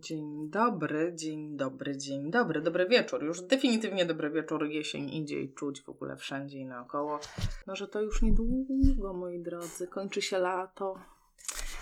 Dzień dobry, dzień dobry, dzień dobry, dobry wieczór. Już definitywnie dobry wieczór, jesień idzie i czuć w ogóle wszędzie i naokoło. No, że to już niedługo, moi drodzy, kończy się lato.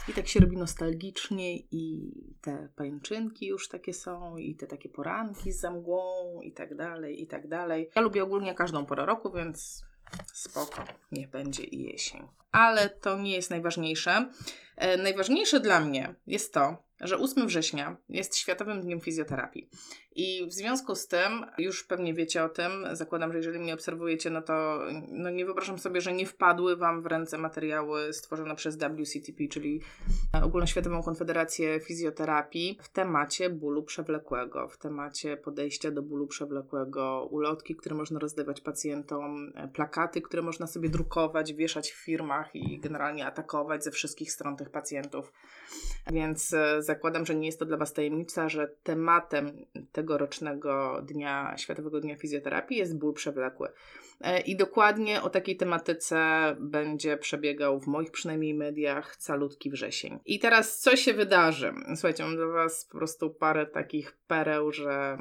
I tak się robi nostalgicznie i te pańczynki już takie są i te takie poranki z zamgłą i tak dalej, i tak dalej. Ja lubię ogólnie każdą porę roku, więc spoko, niech będzie i jesień. Ale to nie jest najważniejsze. E, najważniejsze dla mnie jest to, że 8 września jest Światowym Dniem Fizjoterapii. I w związku z tym, już pewnie wiecie o tym, zakładam, że jeżeli mnie obserwujecie, no to no nie wyobrażam sobie, że nie wpadły Wam w ręce materiały stworzone przez WCTP, czyli Ogólnoświatową Konfederację Fizjoterapii, w temacie bólu przewlekłego, w temacie podejścia do bólu przewlekłego, ulotki, które można rozdawać pacjentom, plakaty, które można sobie drukować, wieszać w firmach i generalnie atakować ze wszystkich stron tych pacjentów. Więc e, zakładam, że nie jest to dla Was tajemnica, że tematem tegorocznego dnia, Światowego Dnia Fizjoterapii jest ból przewlekły. E, I dokładnie o takiej tematyce będzie przebiegał w moich przynajmniej mediach calutki wrzesień. I teraz co się wydarzy? Słuchajcie, mam dla Was po prostu parę takich pereł, że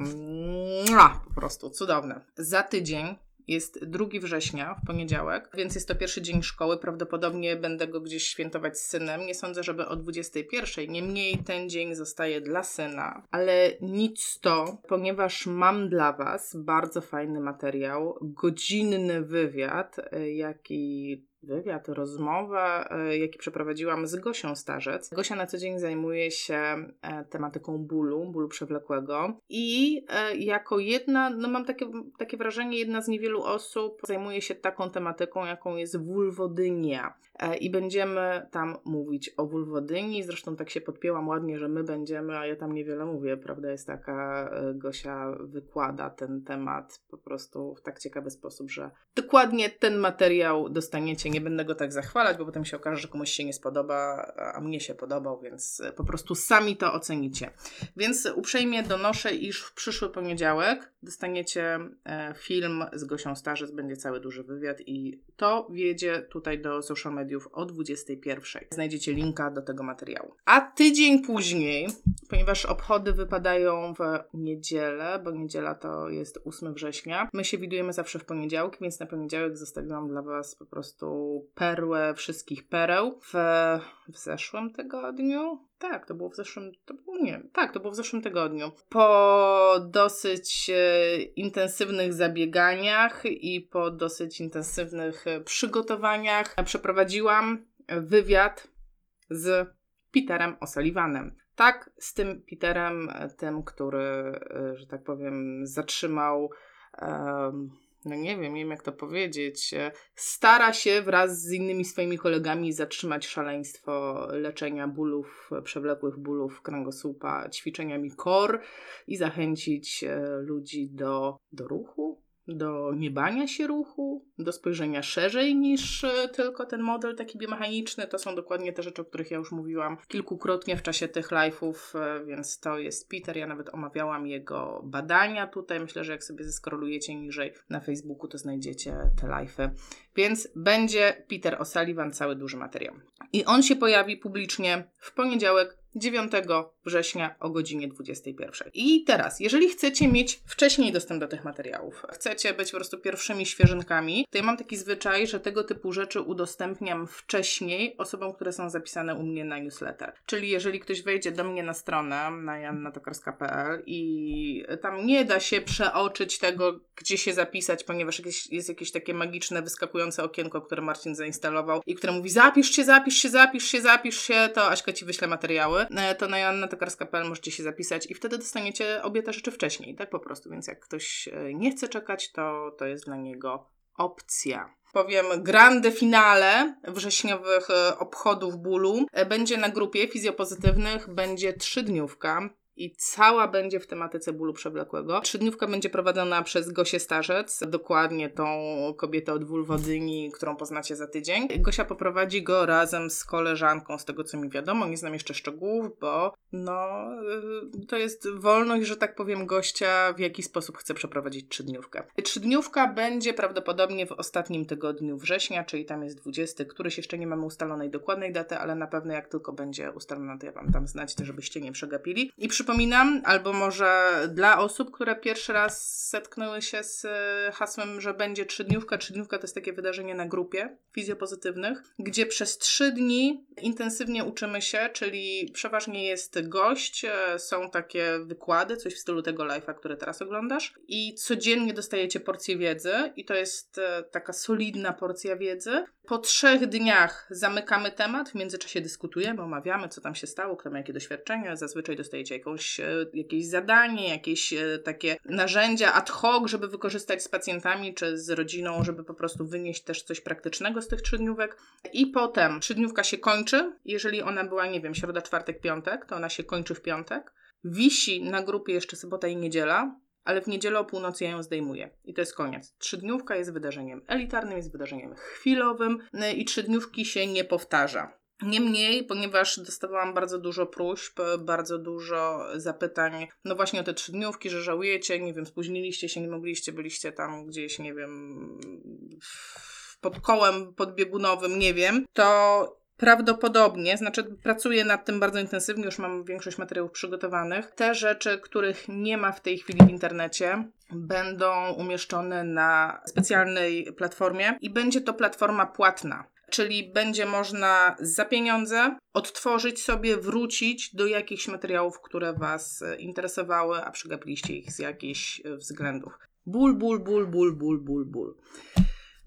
po prostu cudowne. Za tydzień jest 2 września, w poniedziałek, więc jest to pierwszy dzień szkoły. Prawdopodobnie będę go gdzieś świętować z synem. Nie sądzę, żeby o 21. Niemniej ten dzień zostaje dla syna. Ale nic to, ponieważ mam dla Was bardzo fajny materiał, godzinny wywiad, y, jaki wywiad, rozmowę, e, jaki przeprowadziłam z Gosią Starzec. Gosia na co dzień zajmuje się e, tematyką bólu, bólu przewlekłego i e, jako jedna, no mam takie, takie wrażenie, jedna z niewielu osób zajmuje się taką tematyką, jaką jest wulwodynia. I będziemy tam mówić o wulwodyni. Zresztą tak się podpięłam ładnie, że my będziemy, a ja tam niewiele mówię. Prawda jest taka, Gosia wykłada ten temat po prostu w tak ciekawy sposób, że dokładnie ten materiał dostaniecie nie będę go tak zachwalać, bo potem się okaże, że komuś się nie spodoba, a mnie się podobał, więc po prostu sami to ocenicie. Więc uprzejmie donoszę, iż w przyszły poniedziałek dostaniecie e, film z Gosią Starzec, będzie cały duży wywiad i to wjedzie tutaj do social mediów o 21. Znajdziecie linka do tego materiału. A tydzień później, ponieważ obchody wypadają w niedzielę, bo niedziela to jest 8 września, my się widujemy zawsze w poniedziałki, więc na poniedziałek zostawiłam dla Was po prostu perłę wszystkich pereł w, w zeszłym tygodniu. Tak, to było w zeszłym, to było nie, tak, to było w zeszłym tygodniu. Po dosyć e, intensywnych zabieganiach i po dosyć intensywnych e, przygotowaniach przeprowadziłam wywiad z Peterem O'Sullivanem. Tak, z tym Peterem, e, tym, który, e, że tak powiem, zatrzymał no nie wiem, nie wiem jak to powiedzieć, e, stara się wraz z innymi swoimi kolegami zatrzymać szaleństwo leczenia bólów, przewlekłych bólów kręgosłupa ćwiczeniami core i zachęcić e, ludzi do, do ruchu, do niebania się ruchu, do spojrzenia szerzej niż e, tylko ten model taki biomechaniczny. To są dokładnie te rzeczy, o których ja już mówiłam kilkukrotnie w czasie tych live'ów, e, więc to jest Peter. Ja nawet omawiałam jego badania tutaj. Myślę, że jak sobie zeskrolujecie niżej na Facebooku, to znajdziecie te live'y. Więc będzie Peter O'Sullivan, cały duży materiał. I on się pojawi publicznie w poniedziałek 9 września o godzinie 21. I teraz, jeżeli chcecie mieć wcześniej dostęp do tych materiałów, chcecie być po prostu pierwszymi świeżynkami, to ja mam taki zwyczaj, że tego typu rzeczy udostępniam wcześniej osobom, które są zapisane u mnie na newsletter. Czyli jeżeli ktoś wejdzie do mnie na stronę na jannatokarska.pl i tam nie da się przeoczyć tego, gdzie się zapisać, ponieważ jest jakieś takie magiczne, wyskakujące okienko, które Marcin zainstalował i które mówi zapisz się, zapisz się, zapisz się, zapisz się, to Aśka Ci wyśle materiały. E, to na joannatokarska.pl możecie się zapisać i wtedy dostaniecie obie te rzeczy wcześniej, tak po prostu. Więc jak ktoś e, nie chce czekać, to, to jest dla niego opcja. Powiem, grande finale wrześniowych e, obchodów bólu. Będzie na grupie fizjopozytywnych, będzie trzydniówka i cała będzie w tematyce bólu przewlekłego. Trzydniówka będzie prowadzona przez Gosię Starzec, dokładnie tą kobietę od Wulwodyni, którą poznacie za tydzień. Gosia poprowadzi go razem z koleżanką, z tego co mi wiadomo, nie znam jeszcze szczegółów, bo no, y, to jest wolność, że tak powiem, gościa, w jaki sposób chce przeprowadzić trzydniówkę. Trzydniówka będzie prawdopodobnie w ostatnim tygodniu września, czyli tam jest 20, któryś jeszcze nie mamy ustalonej dokładnej daty, ale na pewno jak tylko będzie ustalona, to ja Wam tam znać, żebyście nie przegapili. I przy przypominam, albo może dla osób, które pierwszy raz zetknęły się z e, hasłem, że będzie trzydniówka. Trzydniówka to jest takie wydarzenie na grupie fizjopozytywnych, gdzie przez trzy dni intensywnie uczymy się, czyli przeważnie jest gość, e, są takie wykłady, coś w stylu tego live'a, który teraz oglądasz i codziennie dostajecie porcję wiedzy i to jest e, taka solidna porcja wiedzy. Po trzech dniach zamykamy temat, w międzyczasie dyskutujemy, omawiamy, co tam się stało, kto ma jakie doświadczenia. Zazwyczaj dostajecie jakąś, e, jakieś zadanie, jakieś e, takie narzędzia ad hoc, żeby wykorzystać z pacjentami czy z rodziną, żeby po prostu wynieść też coś praktycznego z tych trzydniówek. I potem trzydniówka się kończy. Jeżeli ona była, nie wiem, środa, czwartek, piątek, to ona się kończy w piątek. Wisi na grupie jeszcze sobota i niedziela ale w niedzielę o północy ja ją zdejmuję. I to jest koniec. Trzydniówka jest wydarzeniem elitarnym, jest wydarzeniem chwilowym y, i trzydniówki się nie powtarza. Niemniej, ponieważ dostawałam bardzo dużo próśb, bardzo dużo zapytań, no właśnie o te trzydniówki, że żałujecie, nie wiem, spóźniliście się, nie mogliście, byliście tam gdzieś, nie wiem, pod kołem podbiegunowym, nie wiem, to Prawdopodobnie, znaczy pracuję nad tym bardzo intensywnie, już mam większość materiałów przygotowanych. Te rzeczy, których nie ma w tej chwili w internecie, będą umieszczone na specjalnej platformie i będzie to platforma płatna. Czyli będzie można za pieniądze odtworzyć sobie, wrócić do jakichś materiałów, które Was interesowały, a przegapiliście ich z jakichś względów. Ból, ból, ból, ból, ból, ból, ból.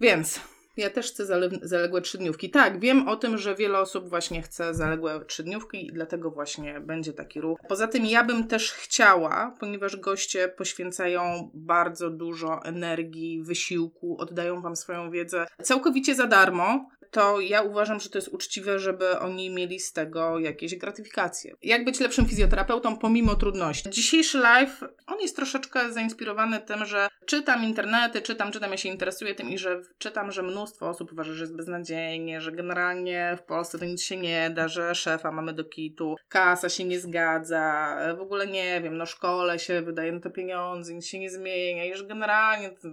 Więc ja też chcę zaległe trzydniówki. Tak, wiem o tym, że wiele osób właśnie chce zaległe trzydniówki i dlatego właśnie będzie taki ruch. Poza tym ja bym też chciała, ponieważ goście poświęcają bardzo dużo energii, wysiłku, oddają Wam swoją wiedzę całkowicie za darmo to ja uważam, że to jest uczciwe, żeby oni mieli z tego jakieś gratyfikacje. Jak być lepszym fizjoterapeutą pomimo trudności? Dzisiejszy live, on jest troszeczkę zainspirowany tym, że czytam internety, czytam, czytam, ja się interesuję tym i że czytam, że mnóstwo osób uważa, że jest beznadziejnie, że generalnie w Polsce to nic się nie da, że szefa mamy do kitu, kasa się nie zgadza, w ogóle nie wiem, no szkole się wydaje na to pieniądze, nic się nie zmienia i że generalnie... To,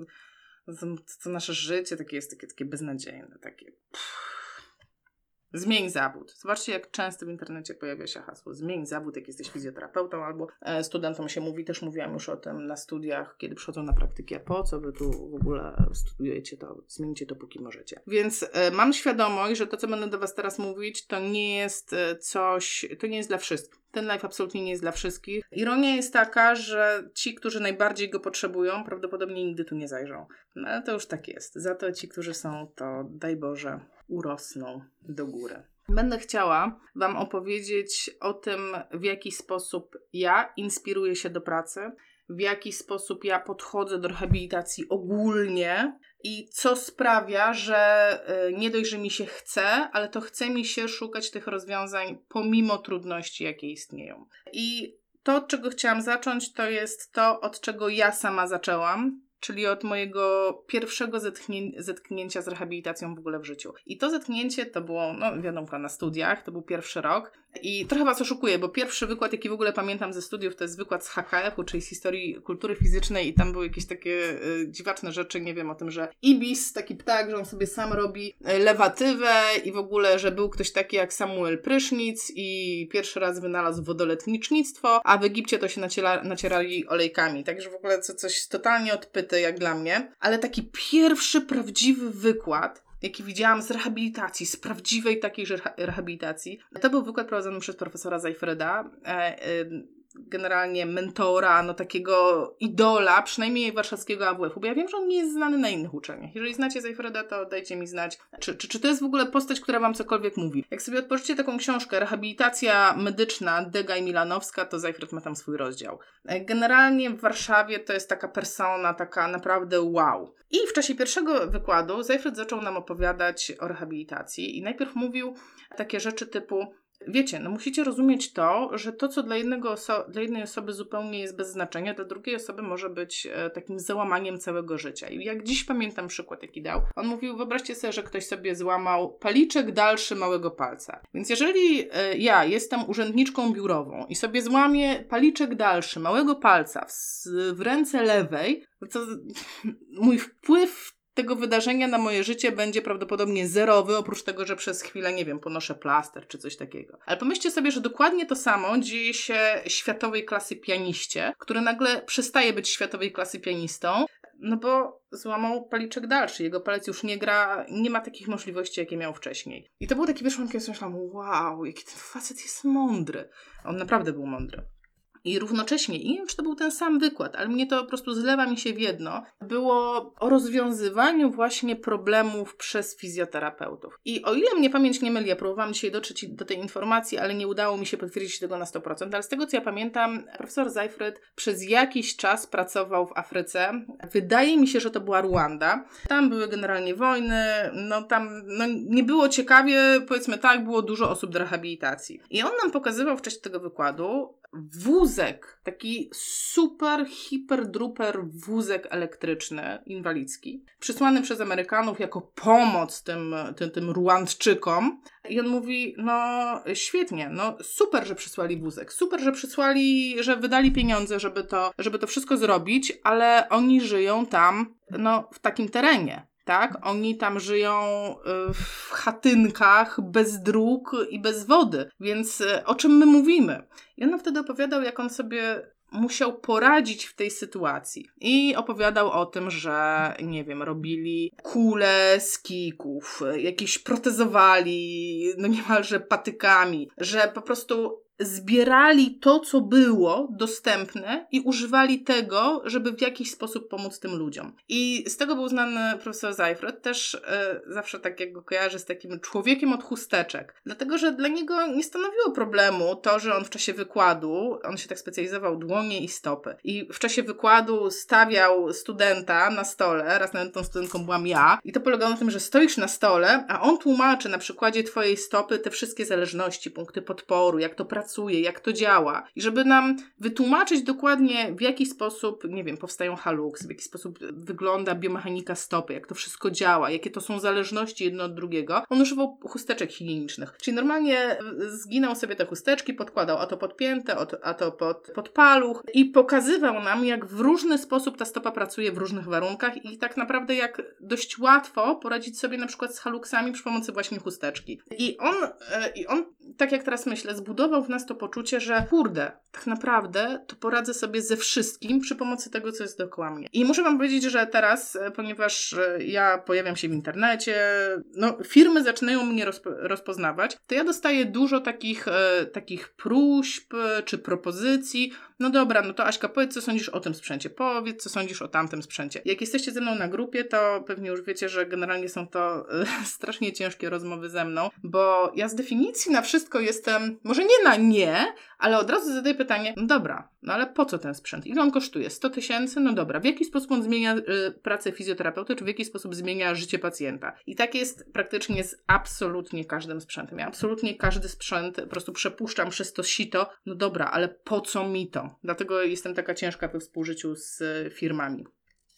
to, to nasze życie takie jest takie, takie beznadziejne, takie. Pff. Zmień zawód. Zobaczcie, jak często w internecie pojawia się hasło zmień zawód, jak jesteś fizjoterapeutą, albo e, studentom się mówi, też mówiłam już o tym na studiach, kiedy przychodzą na praktykę, po co wy tu w ogóle studiujecie to, zmieńcie to póki możecie. Więc e, mam świadomość, że to, co będę do Was teraz mówić, to nie jest e, coś, to nie jest dla wszystkich. Ten live absolutnie nie jest dla wszystkich. Ironia jest taka, że ci, którzy najbardziej go potrzebują, prawdopodobnie nigdy tu nie zajrzą. No ale to już tak jest. Za to ci, którzy są, to daj Boże, urosną do góry. Będę chciała Wam opowiedzieć o tym, w jaki sposób ja inspiruję się do pracy, w jaki sposób ja podchodzę do rehabilitacji ogólnie i co sprawia, że e, nie dość, że mi się chce, ale to chce mi się szukać tych rozwiązań pomimo trudności, jakie istnieją. I to, od czego chciałam zacząć, to jest to, od czego ja sama zaczęłam, czyli od mojego pierwszego zetknię zetknięcia z rehabilitacją w ogóle w życiu. I to zetknięcie to było, no wiadomo, na studiach, to był pierwszy rok. I trochę Was oszukuję, bo pierwszy wykład, jaki w ogóle pamiętam ze studiów, to jest wykład z HKF-u, czyli z historii kultury fizycznej i tam były jakieś takie y, dziwaczne rzeczy, nie wiem, o tym, że Ibis, taki ptak, że on sobie sam robi y, lewatywę i w ogóle, że był ktoś taki jak Samuel Prysznic i pierwszy raz wynalazł wodoletnicznictwo, a w Egipcie to się naciera, nacierali olejkami. Także w ogóle co, coś totalnie odpyte jak dla mnie. Ale taki pierwszy prawdziwy wykład jaki widziałam z rehabilitacji, z prawdziwej takiej rehabilitacji. To był wykład prowadzony przez profesora Zajfreda. Generalnie mentora, no takiego idola, przynajmniej warszawskiego AWF-u, bo ja wiem, że on nie jest znany na innych uczelniach. Jeżeli znacie Zajfreda, to dajcie mi znać, czy, czy, czy to jest w ogóle postać, która wam cokolwiek mówi. Jak sobie otworzycie taką książkę, Rehabilitacja medyczna Dega i Milanowska, to Zajfred ma tam swój rozdział. E, generalnie w Warszawie to jest taka persona, taka naprawdę wow. I w czasie pierwszego wykładu Zajfred zaczął nam opowiadać o rehabilitacji i najpierw mówił takie rzeczy typu Wiecie, no musicie rozumieć to, że to, co dla, jednego oso- dla jednej osoby zupełnie jest bez znaczenia, dla drugiej osoby może być e, takim załamaniem całego życia. I jak dziś pamiętam przykład, jaki dał, on mówił: Wyobraźcie sobie, że ktoś sobie złamał paliczek dalszy małego palca. Więc jeżeli e, ja jestem urzędniczką biurową i sobie złamię paliczek dalszy małego palca w, w ręce lewej, to mój wpływ tego wydarzenia na moje życie będzie prawdopodobnie zerowy, oprócz tego, że przez chwilę, nie wiem, ponoszę plaster czy coś takiego. Ale pomyślcie sobie, że dokładnie to samo dzieje się światowej klasy pianiście, który nagle przestaje być światowej klasy pianistą, no bo złamał paliczek dalszy. Jego palec już nie gra, nie ma takich możliwości, jakie miał wcześniej. I to był taki wiesz, kiedy myślałam, wow, jaki ten facet jest mądry. On naprawdę był mądry. I równocześnie, i nie wiem, czy to był ten sam wykład, ale mnie to po prostu zlewa mi się w jedno, było o rozwiązywaniu właśnie problemów przez fizjoterapeutów. I o ile mnie pamięć nie myli, ja próbowałam dzisiaj dotrzeć do tej informacji, ale nie udało mi się potwierdzić tego na 100%, ale z tego co ja pamiętam, profesor Zajfred przez jakiś czas pracował w Afryce. Wydaje mi się, że to była Ruanda. Tam były generalnie wojny, no tam no, nie było ciekawie, powiedzmy tak, było dużo osób do rehabilitacji. I on nam pokazywał w czasie tego wykładu, wózek, taki super, hiper, druper wózek elektryczny, inwalidzki, przysłany przez Amerykanów jako pomoc tym, tym, tym Ruandczykom. I on mówi, no świetnie, no super, że przysłali wózek, super, że przysłali, że wydali pieniądze, żeby to, żeby to wszystko zrobić, ale oni żyją tam, no, w takim terenie tak? Oni tam żyją y, w chatynkach, bez dróg i bez wody. Więc y, o czym my mówimy? I on wtedy opowiadał, jak on sobie musiał poradzić w tej sytuacji. I opowiadał o tym, że nie wiem, robili kule z kików, jakieś protezowali, no niemalże patykami, że po prostu zbierali to, co było dostępne i używali tego, żeby w jakiś sposób pomóc tym ludziom. I z tego był znany profesor Zajfred, też e, zawsze tak jak go kojarzę z takim człowiekiem od chusteczek. Dlatego, że dla niego nie stanowiło problemu to, że on w czasie wykładu, on się tak specjalizował dłonie i stopy. I w czasie wykładu stawiał studenta na stole, raz nawet tą studentką byłam ja, i to polegało na tym, że stoisz na stole, a on tłumaczy na przykładzie twojej stopy te wszystkie zależności, punkty podporu, jak to pracuje, pracuje, jak to działa. I żeby nam wytłumaczyć dokładnie, w jaki sposób, nie wiem, powstają haluksy, w jaki sposób wygląda biomechanika stopy, jak to wszystko działa, jakie to są zależności jedno od drugiego, on używał chusteczek higienicznych. Czyli normalnie e, zginął sobie te chusteczki, podkładał a to pod piętę, a to pod, pod paluch i pokazywał nam, jak w różny sposób ta stopa pracuje w różnych warunkach i tak naprawdę jak dość łatwo poradzić sobie na przykład z haluksami przy pomocy właśnie chusteczki. I on, e, i on tak jak teraz myślę, zbudował w nas to poczucie, że kurde, tak naprawdę to poradzę sobie ze wszystkim przy pomocy tego, co jest dookoła mnie. I muszę Wam powiedzieć, że teraz, e, ponieważ e, ja pojawiam się w internecie, no firmy zaczynają mnie rozpo rozpoznawać, to ja dostaję dużo takich, e, takich próśb czy propozycji. No dobra, no to Aśka, powiedz, co sądzisz o tym sprzęcie, powiedz, co sądzisz o tamtym sprzęcie. Jak jesteście ze mną na grupie, to pewnie już wiecie, że generalnie są to e, strasznie ciężkie rozmowy ze mną, bo ja z definicji na wszystko jestem, może nie na nie, ale od razu zadaję pytanie, no dobra, no ale po co ten sprzęt? Ile on kosztuje? 100 tysięcy? No dobra, w jaki sposób on zmienia y, pracę fizjoterapeuty, czy w jaki sposób zmienia życie pacjenta? I tak jest praktycznie z absolutnie każdym sprzętem. Ja absolutnie każdy sprzęt po prostu przepuszczam przez to sito, no dobra, ale po co mi to? Dlatego jestem taka ciężka we współżyciu z firmami.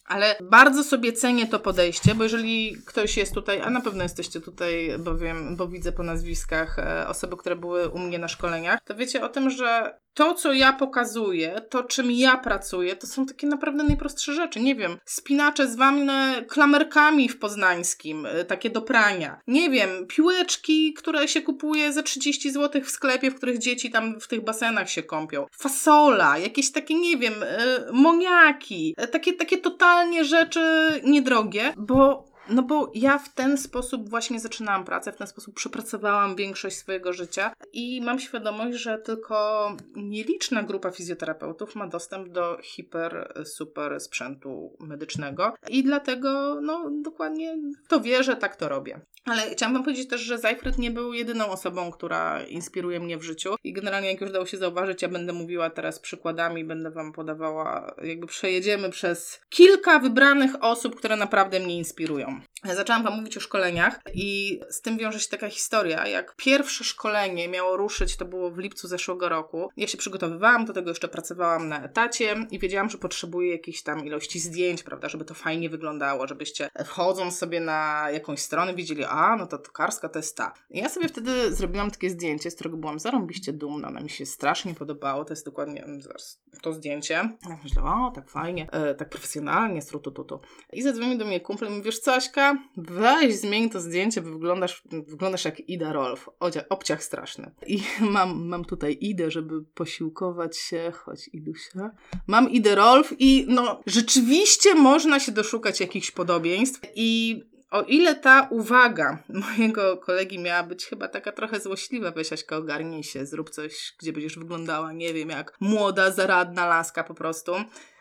Ale bardzo sobie cenię to podejście, bo jeżeli ktoś jest tutaj, a na pewno jesteście tutaj, bo wiem, bo widzę po nazwiskach e, osoby, które były u mnie na szkoleniach, to wiecie o tym, że to, co ja pokazuję, to czym ja pracuję, to są takie naprawdę najprostsze rzeczy. Nie wiem, spinacze zwane klamerkami w poznańskim, y, takie do prania. Nie wiem, piłeczki, które się kupuje za 30 zł w sklepie, w których dzieci tam w tych basenach się kąpią. Fasola, jakieś takie, nie wiem, y, moniaki, takie, takie totalnie rzeczy niedrogie, bo no bo ja w ten sposób właśnie zaczynałam pracę, w ten sposób przepracowałam większość swojego życia i mam świadomość, że tylko nieliczna grupa fizjoterapeutów ma dostęp do hiper, super sprzętu medycznego i dlatego no dokładnie to wierzę, tak to robię. Ale chciałam wam powiedzieć też, że Zajfred nie był jedyną osobą, która inspiruje mnie w życiu i generalnie jak już dało się zauważyć, ja będę mówiła teraz przykładami, będę wam podawała, jakby przejedziemy przez kilka wybranych osób, które naprawdę mnie inspirują. Zaczęłam Wam mówić o szkoleniach i z tym wiąże się taka historia. Jak pierwsze szkolenie miało ruszyć, to było w lipcu zeszłego roku. Ja się przygotowywałam, do tego jeszcze pracowałam na etacie i wiedziałam, że potrzebuję jakiejś tam ilości zdjęć, prawda, żeby to fajnie wyglądało, żebyście wchodząc sobie na jakąś stronę widzieli, a no to tokarska to jest ta. I ja sobie wtedy zrobiłam takie zdjęcie, z którego byłam zarąbiście dumna, ona mi się strasznie podobało, to jest dokładnie mm, to zdjęcie. Ja myślę, o, tak fajnie, e, tak profesjonalnie, strutututu. I zadzwonił do mnie kumpel i mówi, wiesz co, Aśka, weź zmień to zdjęcie, bo wyglądasz, wyglądasz jak Ida Rolf, obciach straszny. I mam, mam tutaj Idę, żeby posiłkować się, choć Idusia. Mam Idę Rolf i no, rzeczywiście można się doszukać jakichś podobieństw i o ile ta uwaga mojego kolegi miała być chyba taka trochę złośliwa, weź Aśka, ogarnij się, zrób coś, gdzie będziesz wyglądała, nie wiem, jak młoda, zaradna laska po prostu,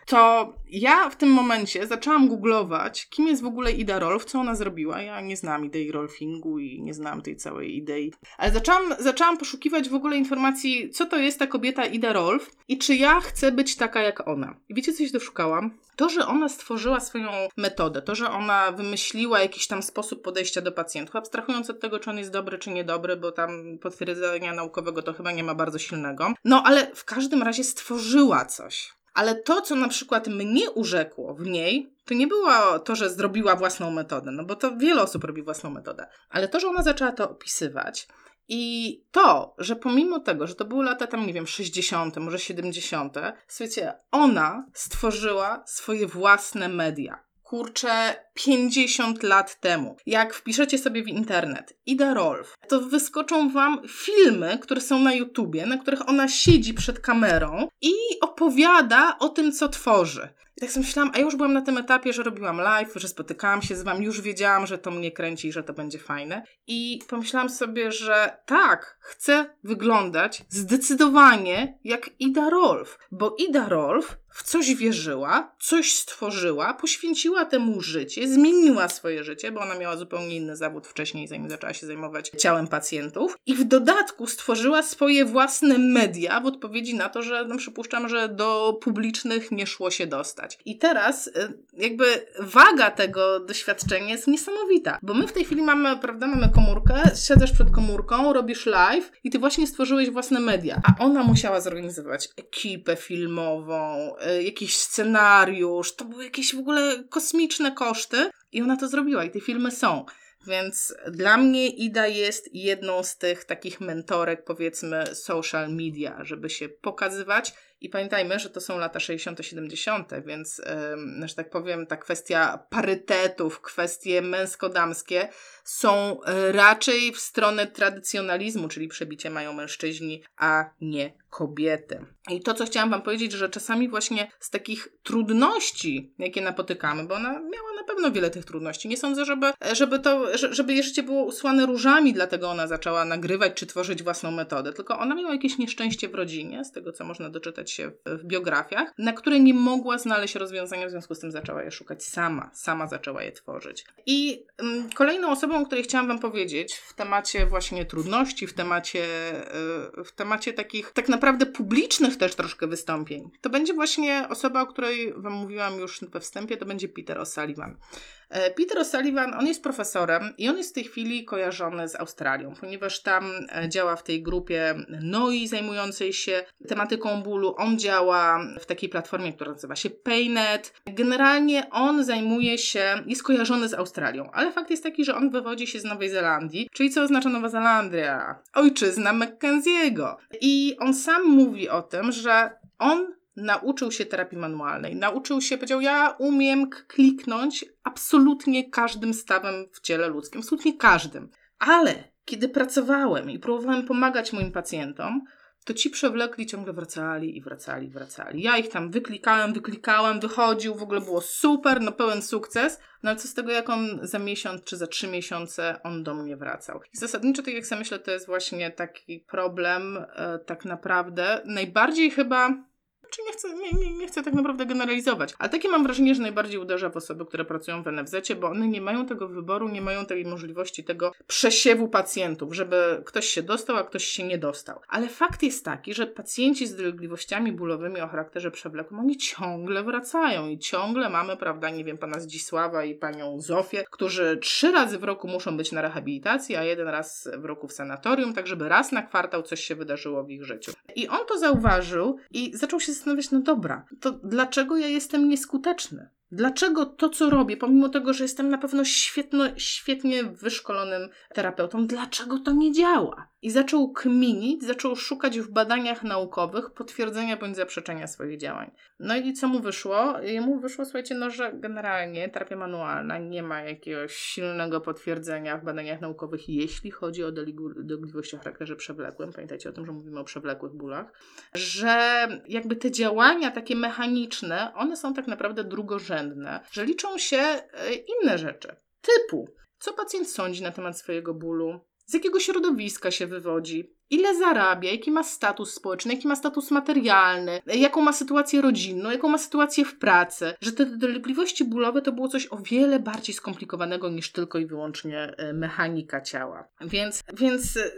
to ja w tym momencie zaczęłam googlować, kim jest w ogóle Ida Rolf, co ona zrobiła. Ja nie znam idei rolfingu i nie znam tej całej idei. Ale zaczęłam, zaczęłam poszukiwać w ogóle informacji, co to jest ta kobieta Ida Rolf i czy ja chcę być taka jak ona. I wiecie, co się doszukałam? To, że ona stworzyła swoją metodę, to, że ona wymyśliła jakiś tam sposób podejścia do pacjentów, abstrahując od tego, czy on jest dobry, czy niedobry, bo tam potwierdzenia naukowego to chyba nie ma bardzo silnego. No, ale w każdym razie stworzyła coś. Ale to, co na przykład mnie urzekło w niej, to nie było to, że zrobiła własną metodę, no bo to wiele osób robi własną metodę, ale to, że ona zaczęła to opisywać i to, że pomimo tego, że to były lata tam, nie wiem, 60., może 70., słuchajcie, ona stworzyła swoje własne media kurczę 50 lat temu. Jak wpiszecie sobie w internet Ida Rolf, to wyskoczą wam filmy, które są na YouTubie, na których ona siedzi przed kamerą i opowiada o tym, co tworzy. I tak sobie myślałam, a już byłam na tym etapie, że robiłam live, że spotykałam się z wami, już wiedziałam, że to mnie kręci i że to będzie fajne. I pomyślałam sobie, że tak, chcę wyglądać zdecydowanie jak Ida Rolf, bo Ida Rolf w coś wierzyła, coś stworzyła, poświęciła temu życie, zmieniła swoje życie, bo ona miała zupełnie inny zawód wcześniej, zanim zaczęła się zajmować ciałem pacjentów. I w dodatku stworzyła swoje własne media w odpowiedzi na to, że no, przypuszczam, że do publicznych nie szło się dostać. I teraz y, jakby waga tego doświadczenia jest niesamowita, bo my w tej chwili mamy, prawda, mamy komórkę, siadasz przed komórką, robisz live i ty właśnie stworzyłeś własne media, a ona musiała zorganizować ekipę filmową, Y, jakiś scenariusz, to były jakieś w ogóle kosmiczne koszty i ona to zrobiła i te filmy są. Więc dla mnie Ida jest jedną z tych takich mentorek, powiedzmy, social media, żeby się pokazywać. I pamiętajmy, że to są lata 60-70, więc, yy, że tak powiem, ta kwestia parytetów, kwestie męsko-damskie są y, raczej w stronę tradycjonalizmu, czyli przebicie mają mężczyźni, a nie kobiety. I to, co chciałam Wam powiedzieć, że czasami właśnie z takich trudności, jakie napotykamy, bo ona miała na pewno wiele tych trudności. Nie sądzę, żeby, żeby to, żeby jej życie było usłane różami, dlatego ona zaczęła nagrywać czy tworzyć własną metodę, tylko ona miała jakieś nieszczęście w rodzinie, z tego co można doczytać się w, w biografiach, na które nie mogła znaleźć rozwiązania, w związku z tym zaczęła je szukać sama, sama zaczęła je tworzyć. I mm, kolejną osobą, o której chciałam Wam powiedzieć w temacie właśnie trudności, w temacie, yy, w temacie takich tak naprawdę publicznych też troszkę wystąpień, to będzie właśnie osoba, o której Wam mówiłam już we wstępie, to będzie Peter O'Sullivan. E, Peter O'Sullivan, on jest profesorem i on jest w tej chwili kojarzony z Australią, ponieważ tam e, działa w tej grupie NOI zajmującej się tematyką bólu. On działa w takiej platformie, która nazywa się Paynet. Generalnie on zajmuje się, jest kojarzony z Australią, ale fakt jest taki, że on wywodzi się z Nowej Zelandii, czyli co oznacza Nowa Zelandia? Ojczyzna Mackenziego. I on sam mówi o tym, że on nauczył się terapii manualnej, nauczył się, powiedział, ja umiem kliknąć absolutnie każdym stawem w ciele ludzkim, absolutnie każdym. Ale kiedy pracowałem i próbowałem pomagać moim pacjentom, to ci przewlekli ciągle wracali i wracali, wracali. Ja ich tam wyklikałem, wyklikałem, wychodził, w ogóle było super, no pełen sukces. No ale co z tego, jak on za miesiąc czy za trzy miesiące on do mnie wracał. I zasadniczo, tak jak sobie myślę, to jest właśnie taki problem e, tak naprawdę. Najbardziej chyba Czy nie chcę, nie, nie, nie chcę tak naprawdę generalizować, ale takie mam wrażenie, że najbardziej uderza w osoby, które pracują w NFZ, bo one nie mają tego wyboru, nie mają tej możliwości tego przesiewu pacjentów, żeby ktoś się dostał, a ktoś się nie dostał. Ale fakt jest taki, że pacjenci z dolegliwościami bólowymi o charakterze przewlekłym, oni ciągle wracają i ciągle mamy, prawda, nie wiem, pana Zdzisława i panią Zofię, którzy trzy razy w roku muszą być na rehabilitacji, a jeden raz w roku w sanatorium, tak żeby raz na kwartał coś się wydarzyło w ich życiu. I on to zauważył i zaczął się zastanawiać, no dobra, to dlaczego ja jestem nieskuteczny? Dlaczego to, co robię, pomimo tego, że jestem na pewno świetno, świetnie wyszkolonym terapeutą, dlaczego to nie działa? I zaczął kminić, zaczął szukać w badaniach naukowych potwierdzenia bądź zaprzeczenia swoich działań. No i co mu wyszło? Jemu wyszło, słuchajcie, no, że generalnie terapia manualna nie ma jakiegoś silnego potwierdzenia w badaniach naukowych, jeśli chodzi o dolegliwości o charakterze przewlekłym. Pamiętajcie o tym, że mówimy o przewlekłych bólach. Że jakby te działania takie mechaniczne, one są tak naprawdę drugorzędne. Że liczą się e, inne rzeczy. Typu, co pacjent sądzi na temat swojego bólu, z jakiego środowiska się wywodzi, ile zarabia, jaki ma status społeczny, jaki ma status materialny, jaką ma sytuację rodzinną, jaką ma sytuację w pracy, że te dolegliwości bólowe to było coś o wiele bardziej skomplikowanego niż tylko i wyłącznie e, mechanika ciała. Więc, więc e,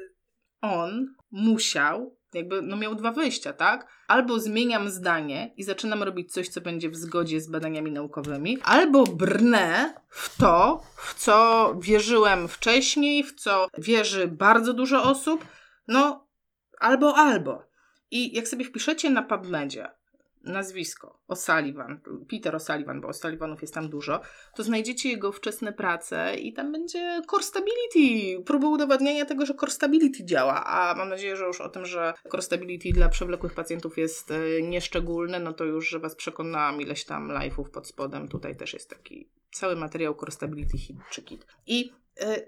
on musiał jakby no miał dwa wyjścia, tak? Albo zmieniam zdanie i zaczynam robić coś, co będzie w zgodzie z badaniami naukowymi, albo brnę w to, w co wierzyłem wcześniej, w co wierzy bardzo dużo osób, no albo, albo. I jak sobie wpiszecie na PubMedzie nazwisko. O'Sullivan, Peter O'Sullivan, bo O'Sullivanów jest tam dużo, to znajdziecie jego wczesne prace i tam będzie core stability, próba udowadniania tego, że core stability działa, a mam nadzieję, że już o tym, że core stability dla przewlekłych pacjentów jest e, nieszczególne, no to już, że Was przekonałam ileś tam live'ów pod spodem, tutaj też jest taki cały materiał core stability hit czy kit. I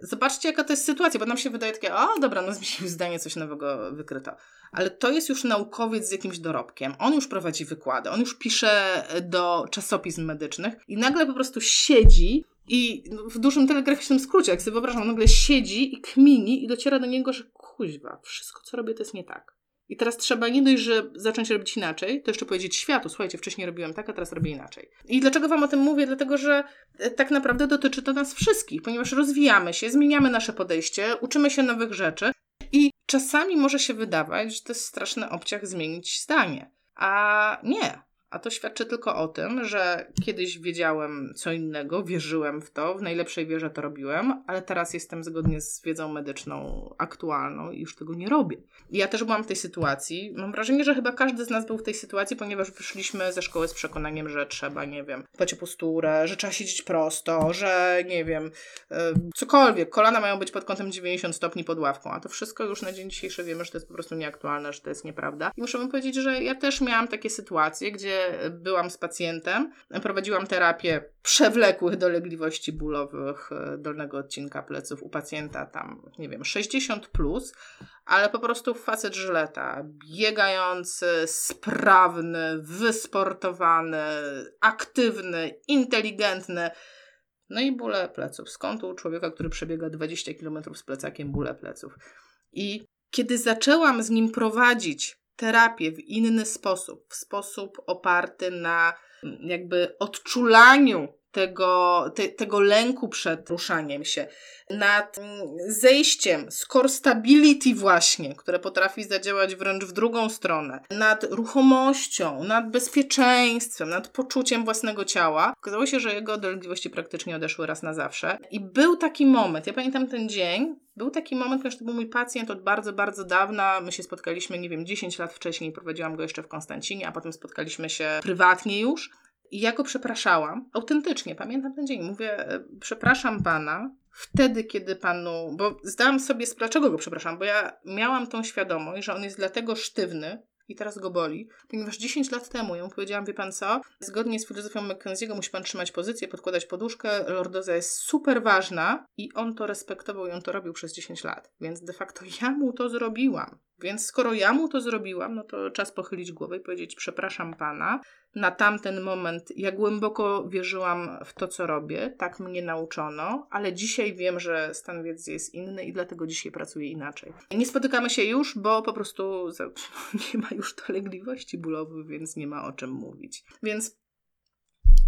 Zobaczcie, jaka to jest sytuacja, bo nam się wydaje takie, o dobra, no zmienił zdanie, coś nowego wykryto ale to jest już naukowiec z jakimś dorobkiem. On już prowadzi wykłady, on już pisze do czasopism medycznych i nagle po prostu siedzi i w dużym telegraficznym skrócie, jak sobie wyobrażam, nagle siedzi i kmini i dociera do niego, że kuźwa, wszystko co robię to jest nie tak. I teraz trzeba nie dość, że zacząć robić inaczej, to jeszcze powiedzieć światu, słuchajcie, wcześniej robiłem tak, a teraz robię inaczej. I dlaczego Wam o tym mówię? Dlatego, że e, tak naprawdę dotyczy to nas wszystkich, ponieważ rozwijamy się, zmieniamy nasze podejście, uczymy się nowych rzeczy i czasami może się wydawać, że to jest straszny obciach zmienić zdanie. A nie. A to świadczy tylko o tym, że kiedyś wiedziałem co innego, wierzyłem w to, w najlepszej wierze to robiłem, ale teraz jestem zgodnie z wiedzą medyczną aktualną i już tego nie robię. I ja też byłam w tej sytuacji. Mam wrażenie, że chyba każdy z nas był w tej sytuacji, ponieważ wyszliśmy ze szkoły z przekonaniem, że trzeba, nie wiem, dbać o posturę, że trzeba siedzieć prosto, że nie wiem, yy, cokolwiek. Kolana mają być pod kątem 90 stopni pod ławką, a to wszystko już na dzień dzisiejszy wiemy, że to jest po prostu nieaktualne, że to jest nieprawda. I muszę wam powiedzieć, że ja też miałam takie sytuacje, gdzie byłam z pacjentem, prowadziłam terapię przewlekłych dolegliwości bólowych e, dolnego odcinka pleców u pacjenta tam, nie wiem, 60 plus, ale po prostu facet żyleta, biegający, sprawny, wysportowany, aktywny, inteligentny, no i bóle pleców. Skąd u człowieka, który przebiega 20 km z plecakiem, bóle pleców? I kiedy zaczęłam z nim prowadzić terapię w inny sposób, w sposób oparty na mm, jakby odczulaniu tego, te, tego lęku przed ruszaniem się, nad mm, zejściem z core stability właśnie, które potrafi zadziałać wręcz w drugą stronę, nad ruchomością, nad bezpieczeństwem, nad poczuciem własnego ciała. Okazało się, że jego dolegliwości praktycznie odeszły raz na zawsze. I był taki moment, ja pamiętam ten dzień, był taki moment, ponieważ to był mój pacjent od bardzo, bardzo dawna. My się spotkaliśmy, nie wiem, 10 lat wcześniej, prowadziłam go jeszcze w Konstancinie, a potem spotkaliśmy się prywatnie już. I ja go przepraszałam, autentycznie, pamiętam ten dzień. Mówię, e, przepraszam pana, wtedy, kiedy panu. Bo zdałam sobie dlaczego go przepraszam, bo ja miałam tą świadomość, że on jest dlatego sztywny, i teraz go boli, ponieważ 10 lat temu ja powiedziałam, wie pan co, zgodnie z filozofią McKenzie'ego musi pan trzymać pozycję, podkładać poduszkę, lordoza jest super ważna i on to respektował i on to robił przez 10 lat, więc de facto ja mu to zrobiłam. Więc skoro ja mu to zrobiłam, no to czas pochylić głowę i powiedzieć: Przepraszam pana, na tamten moment ja głęboko wierzyłam w to, co robię, tak mnie nauczono, ale dzisiaj wiem, że stan wiedzy jest inny i dlatego dzisiaj pracuję inaczej. Nie spotykamy się już, bo po prostu nie ma już dolegliwości bólowych, więc nie ma o czym mówić. Więc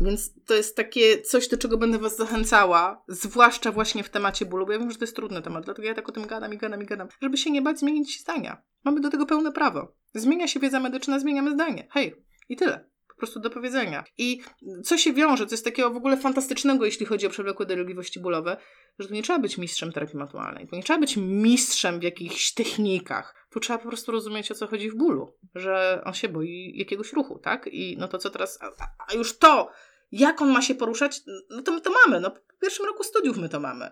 więc to jest takie coś, do czego będę Was zachęcała, zwłaszcza właśnie w temacie bólu, bo ja wiem, że to jest trudny temat, dlatego ja tak o tym gadam i gadam i gadam, żeby się nie bać zmienić zdania. Mamy do tego pełne prawo. Zmienia się wiedza medyczna, zmieniamy zdanie. Hej, i tyle prostu do powiedzenia. I co się wiąże, co jest takiego w ogóle fantastycznego, jeśli chodzi o przewlekłe dolegliwości bólowe, że tu nie trzeba być mistrzem terapii manualnej, tu nie trzeba być mistrzem w jakichś technikach. Tu trzeba po prostu rozumieć, o co chodzi w bólu, że on się boi jakiegoś ruchu, tak? I no to co teraz, a, już to, jak on ma się poruszać, no to my to mamy. No, w pierwszym roku studiów my to mamy.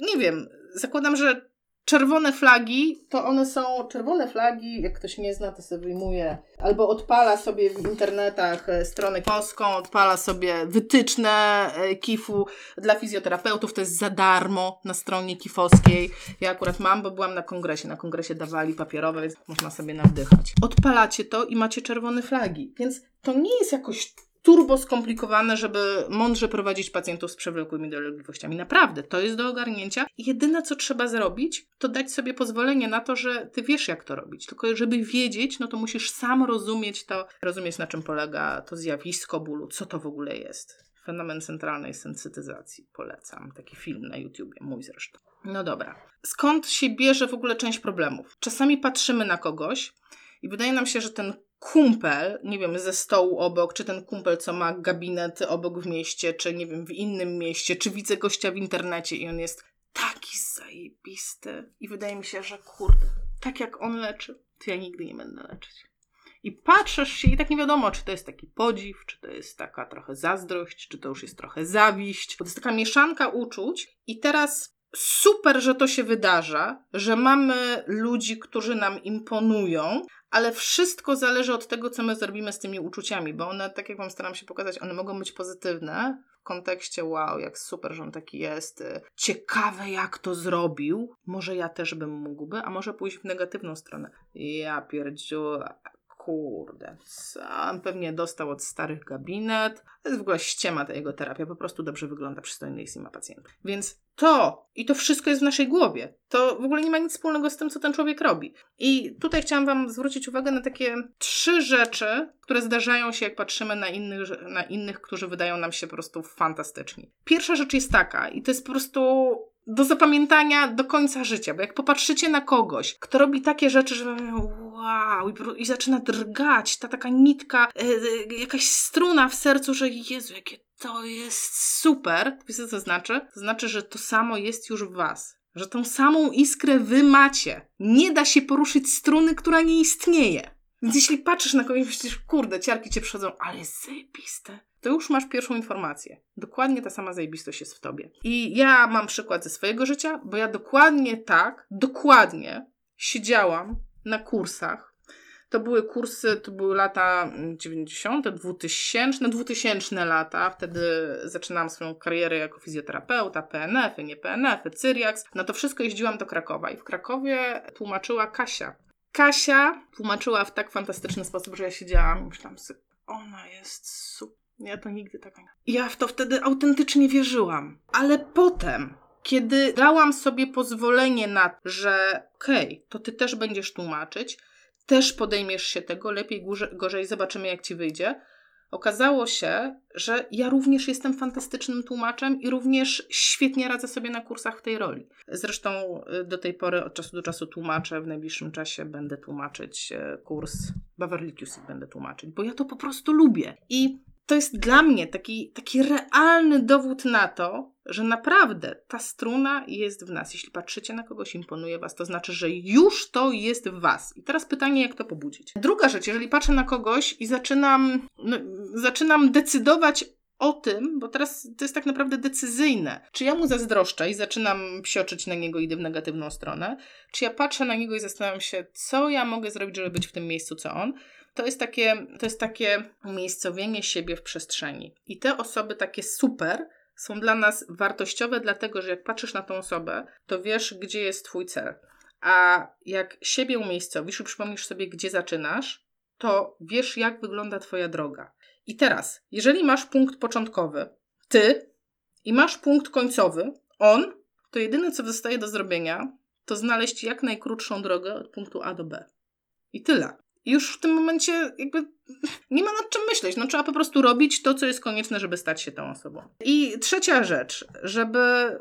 Nie wiem, zakładam, że czerwone flagi, to one są czerwone flagi, jak ktoś nie zna, to sobie wyjmuje albo odpala sobie w internetach e, stronę koską, odpala sobie wytyczne e, KIF-u dla fizjoterapeutów, to jest za darmo na stronie kifowskiej. Ja akurat mam, bo byłam na kongresie, na kongresie dawali papierowe, więc można sobie nawdychać. Odpalacie to i macie czerwone flagi, więc to nie jest jakoś turbo skomplikowane, żeby mądrze prowadzić pacjentów z przewlekłymi dolegliwościami. Naprawdę, to jest do ogarnięcia. Jedyne, co trzeba zrobić, to dać sobie pozwolenie na to, że ty wiesz, jak to robić. Tylko żeby wiedzieć, no to musisz sam rozumieć to, rozumieć, na czym polega to zjawisko bólu, co to w ogóle jest. Fenomen centralnej sensytyzacji. Polecam. Taki film na YouTubie, mój zresztą. No dobra. Skąd się bierze w ogóle część problemów? Czasami patrzymy na kogoś i wydaje nam się, że ten kumpel, nie wiem, ze stołu obok, czy ten kumpel, co ma gabinet obok w mieście, czy nie wiem, w innym mieście, czy widzę gościa w internecie i on jest taki zajebisty. I wydaje mi się, że kurde, tak jak on leczy, to ja nigdy nie będę leczyć. I patrzysz się i tak nie wiadomo, czy to jest taki podziw, czy to jest taka trochę zazdrość, czy to już jest trochę zawiść. Bo to jest taka mieszanka uczuć i teraz super, że to się wydarza, że mamy ludzi, którzy nam imponują, ale wszystko zależy od tego, co my zrobimy z tymi uczuciami, bo one, tak jak Wam staram się pokazać, one mogą być pozytywne w kontekście wow, jak super, że on taki jest, ciekawe jak to zrobił, może ja też bym mógłby, a może pójść w negatywną stronę. Ja pierdziu, kurde, sam pewnie dostał od starych gabinet. To jest w ogóle ściema ta jego terapia, po prostu dobrze wygląda, przystojny jest i ma pacjentów. Więc to i to wszystko jest w naszej głowie. To w ogóle nie ma nic wspólnego z tym, co ten człowiek robi. I tutaj chciałam Wam zwrócić uwagę na takie trzy rzeczy, które zdarzają się, jak patrzymy na innych, na innych, którzy wydają nam się po prostu fantastyczni. Pierwsza rzecz jest taka, i to jest po prostu do zapamiętania do końca życia, bo jak popatrzycie na kogoś, kto robi takie rzeczy, że wow, i, zaczyna drgać, ta taka nitka, yy, jakaś struna w sercu, że Jezu, jakie to jest super. Wiecie, co znaczy? To znaczy, że to samo jest już w was. Że tą samą iskrę wy macie. Nie da się poruszyć struny, która nie istnieje. Więc jeśli patrzysz na kogoś myślisz, kurde, ciarki cię przychodzą, ale zajebiste, to już masz pierwszą informację. Dokładnie ta sama zajebistość jest w tobie. I ja mam przykład ze swojego życia, bo ja dokładnie tak, dokładnie siedziałam na kursach. To były kursy, to były lata 90., 2000, 2000 lata. Wtedy zaczynałam swoją karierę jako fizjoterapeuta, PNF-y, nie PNF-y, Cyriax. Na to wszystko jeździłam do Krakowa i w Krakowie tłumaczyła Kasia. Kasia tłumaczyła w tak fantastyczny sposób, że ja siedziałam i myślałam sobie, ona jest super. Ja to nigdy tak nie. Ja w to wtedy autentycznie wierzyłam. Ale potem, kiedy dałam sobie pozwolenie na że okej, okay, to ty też będziesz tłumaczyć, też podejmiesz się tego, lepiej, gorzej, zobaczymy jak ci wyjdzie. Okazało się, że ja również jestem fantastycznym tłumaczem i również świetnie radzę sobie na kursach w tej roli. Zresztą y, do tej pory od czasu do czasu tłumaczę, w najbliższym czasie będę tłumaczyć y, kurs Beverly Cusick będę tłumaczyć, bo ja to po prostu lubię. I to jest dla mnie taki, taki realny dowód na to, że naprawdę ta struna jest w nas. Jeśli patrzycie na kogoś, imponuje was, to znaczy, że już to jest w was. I teraz pytanie, jak to pobudzić. Druga rzecz, jeżeli patrzę na kogoś i zaczynam, no, zaczynam decydować o tym, bo teraz to jest tak naprawdę decyzyjne, czy ja mu zazdroszczę i zaczynam psioczyć na niego, idę w negatywną stronę, czy ja patrzę na niego i zastanawiam się, co ja mogę zrobić, żeby być w tym miejscu, co on, to jest takie, to jest takie umiejscowienie siebie w przestrzeni. I te osoby takie super są dla nas wartościowe, dlatego że jak patrzysz na tą osobę, to wiesz, gdzie jest Twój cel. A jak siebie umiejscowisz i przypomnisz sobie, gdzie zaczynasz, to wiesz, jak wygląda Twoja droga. I teraz, jeżeli masz punkt początkowy, ty, i masz punkt końcowy, on, to jedyne, co zostaje do zrobienia, to znaleźć jak najkrótszą drogę od punktu A do B. I tyle. I już w tym momencie jakby nie ma nad czym myśleć. No trzeba po prostu robić to, co jest konieczne, żeby stać się tą osobą. I trzecia rzecz, żeby,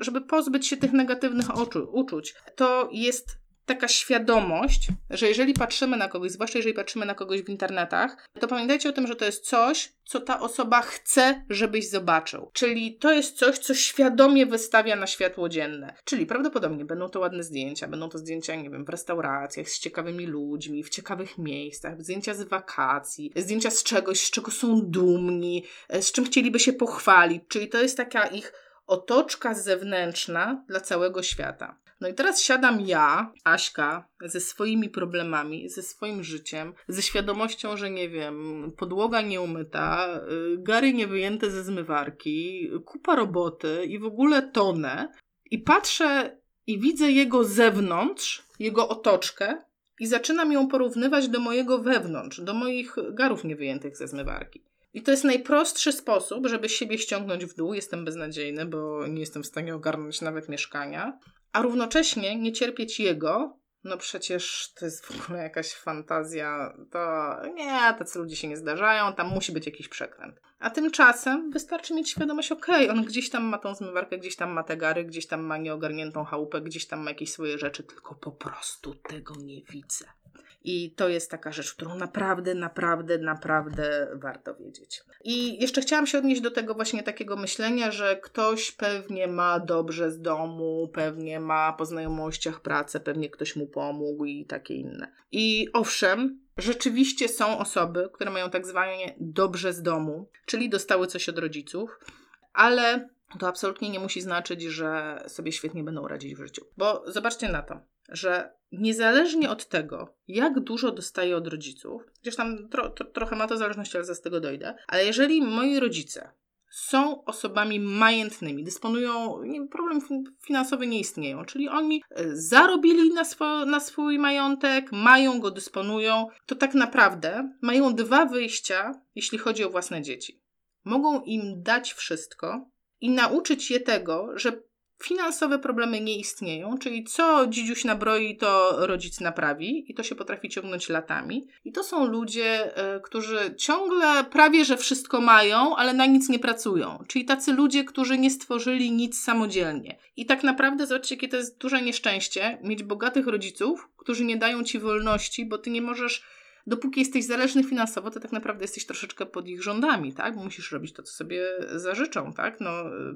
żeby pozbyć się tych negatywnych uczuć, to jest taka świadomość, że jeżeli patrzymy na kogoś, zwłaszcza jeżeli patrzymy na kogoś w internetach, to pamiętajcie o tym, że to jest coś, co ta osoba chce, żebyś zobaczył. Czyli to jest coś, co świadomie wystawia na światło dzienne. Czyli prawdopodobnie będą to ładne zdjęcia, będą to zdjęcia, nie wiem, w restauracjach, z ciekawymi ludźmi, w ciekawych miejscach, zdjęcia z wakacji, zdjęcia z czegoś, z czego są dumni, z czym chcieliby się pochwalić. Czyli to jest taka ich otoczka zewnętrzna dla całego świata. No i teraz siadam ja, Aśka, ze swoimi problemami, ze swoim życiem, ze świadomością, że nie wiem, podłoga nieumyta, y, gary niewyjęte ze zmywarki, kupa roboty i w ogóle tonę. I patrzę i widzę jego zewnątrz, jego otoczkę i zaczynam ją porównywać do mojego wewnątrz, do moich garów niewyjętych ze zmywarki. I to jest najprostszy sposób, żeby siebie ściągnąć w dół. Jestem beznadziejny, bo nie jestem w stanie ogarnąć nawet mieszkania a równocześnie nie cierpieć jego, no przecież to jest w ogóle jakaś fantazja, to nie, tacy ludzie się nie zdarzają, tam musi być jakiś przekręt. A tymczasem wystarczy mieć świadomość, okej, okay, on gdzieś tam ma tą zmywarkę, gdzieś tam ma te gary, gdzieś tam ma nieogarniętą chałupę, gdzieś tam ma jakieś swoje rzeczy, tylko po prostu tego nie widzę. I to jest taka rzecz, którą naprawdę, naprawdę, naprawdę warto wiedzieć. I jeszcze chciałam się odnieść do tego właśnie takiego myślenia, że ktoś pewnie ma dobrze z domu, pewnie ma po znajomościach pracę, pewnie ktoś mu pomógł i takie inne. I owszem, rzeczywiście są osoby, które mają tak zwane dobrze z domu, czyli dostały coś od rodziców, ale to absolutnie nie musi znaczyć, że sobie świetnie będą radzić w życiu. Bo zobaczcie na to, że niezależnie od tego, jak dużo dostaję od rodziców, chociaż tam tro, tro, trochę ma to zależność, ale za z tego dojdę, ale jeżeli moi rodzice są osobami majętnymi, dysponują, problem finansowy nie istnieją, czyli oni e, zarobili na, swo, na swój majątek, mają go, dysponują, to tak naprawdę mają dwa wyjścia, jeśli chodzi o własne dzieci. Mogą im dać wszystko i nauczyć je tego, że finansowe problemy nie istnieją, czyli co dzidziuś nabroi, to rodzic naprawi i to się potrafi ciągnąć latami. I to są ludzie, y, którzy ciągle prawie że wszystko mają, ale na nic nie pracują. Czyli tacy ludzie, którzy nie stworzyli nic samodzielnie. I tak naprawdę zobaczcie, jakie to jest duże nieszczęście mieć bogatych rodziców, którzy nie dają ci wolności, bo ty nie możesz dopóki jesteś zależny finansowo, to tak naprawdę jesteś troszeczkę pod ich rządami, tak? Bo musisz robić to, co sobie zażyczą, tak? No,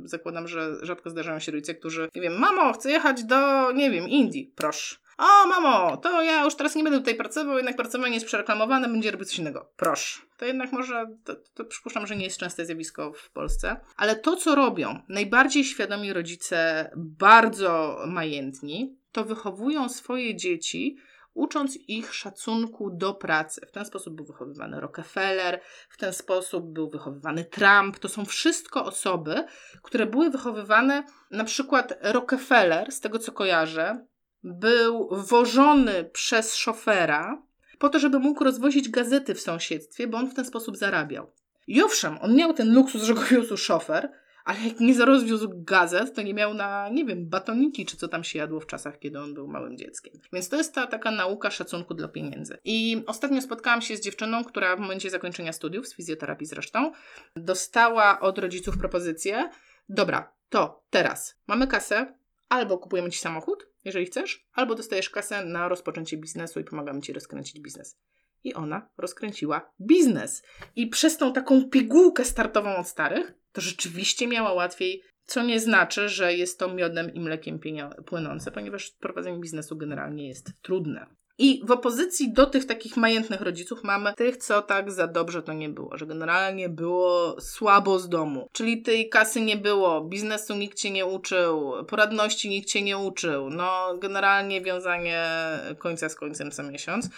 zakładam, że rzadko zdarzają się rodzice, którzy, nie wiem, mamo, chcę jechać do, nie wiem, Indii, proszę. O, mamo, to ja już teraz nie będę tutaj pracował, jednak pracowanie jest przereklamowane, będzie robić coś innego. Proszę. To jednak może, to, to przypuszczam, że nie jest częste zjawisko w Polsce. Ale to, co robią najbardziej świadomi rodzice, bardzo majętni, to wychowują swoje dzieci ucząc ich szacunku do pracy. W ten sposób był wychowywany Rockefeller, w ten sposób był wychowywany Trump. To są wszystko osoby, które były wychowywane, na przykład Rockefeller, z tego co kojarzę, był wożony przez szofera po to, żeby mógł rozwozić gazety w sąsiedztwie, bo on w ten sposób zarabiał. I owszem, on miał ten luksus, że go wiózł szofer, ale jak nie rozwiózł gazet, to nie miał na, nie wiem, batoniki, czy co tam się jadło w czasach, kiedy on był małym dzieckiem. Więc to jest ta taka nauka szacunku dla pieniędzy. I ostatnio spotkałam się z dziewczyną, która w momencie zakończenia studiów, z fizjoterapii zresztą, dostała od rodziców propozycję, dobra, to teraz mamy kasę, albo kupujemy ci samochód, jeżeli chcesz, albo dostajesz kasę na rozpoczęcie biznesu i pomagamy ci rozkręcić biznes. I ona rozkręciła biznes. I przez tą taką pigułkę startową od starych to rzeczywiście miała łatwiej, co nie znaczy, że jest to miodem i mlekiem płynące, ponieważ prowadzenie biznesu generalnie jest trudne. I w opozycji do tych takich majętnych rodziców mamy tych, co tak za dobrze to nie było, że generalnie było słabo z domu. Czyli tej kasy nie było, biznesu nikt cię nie uczył, poradności nikt cię nie uczył. No, generalnie wiązanie końca z końcem co miesiąc.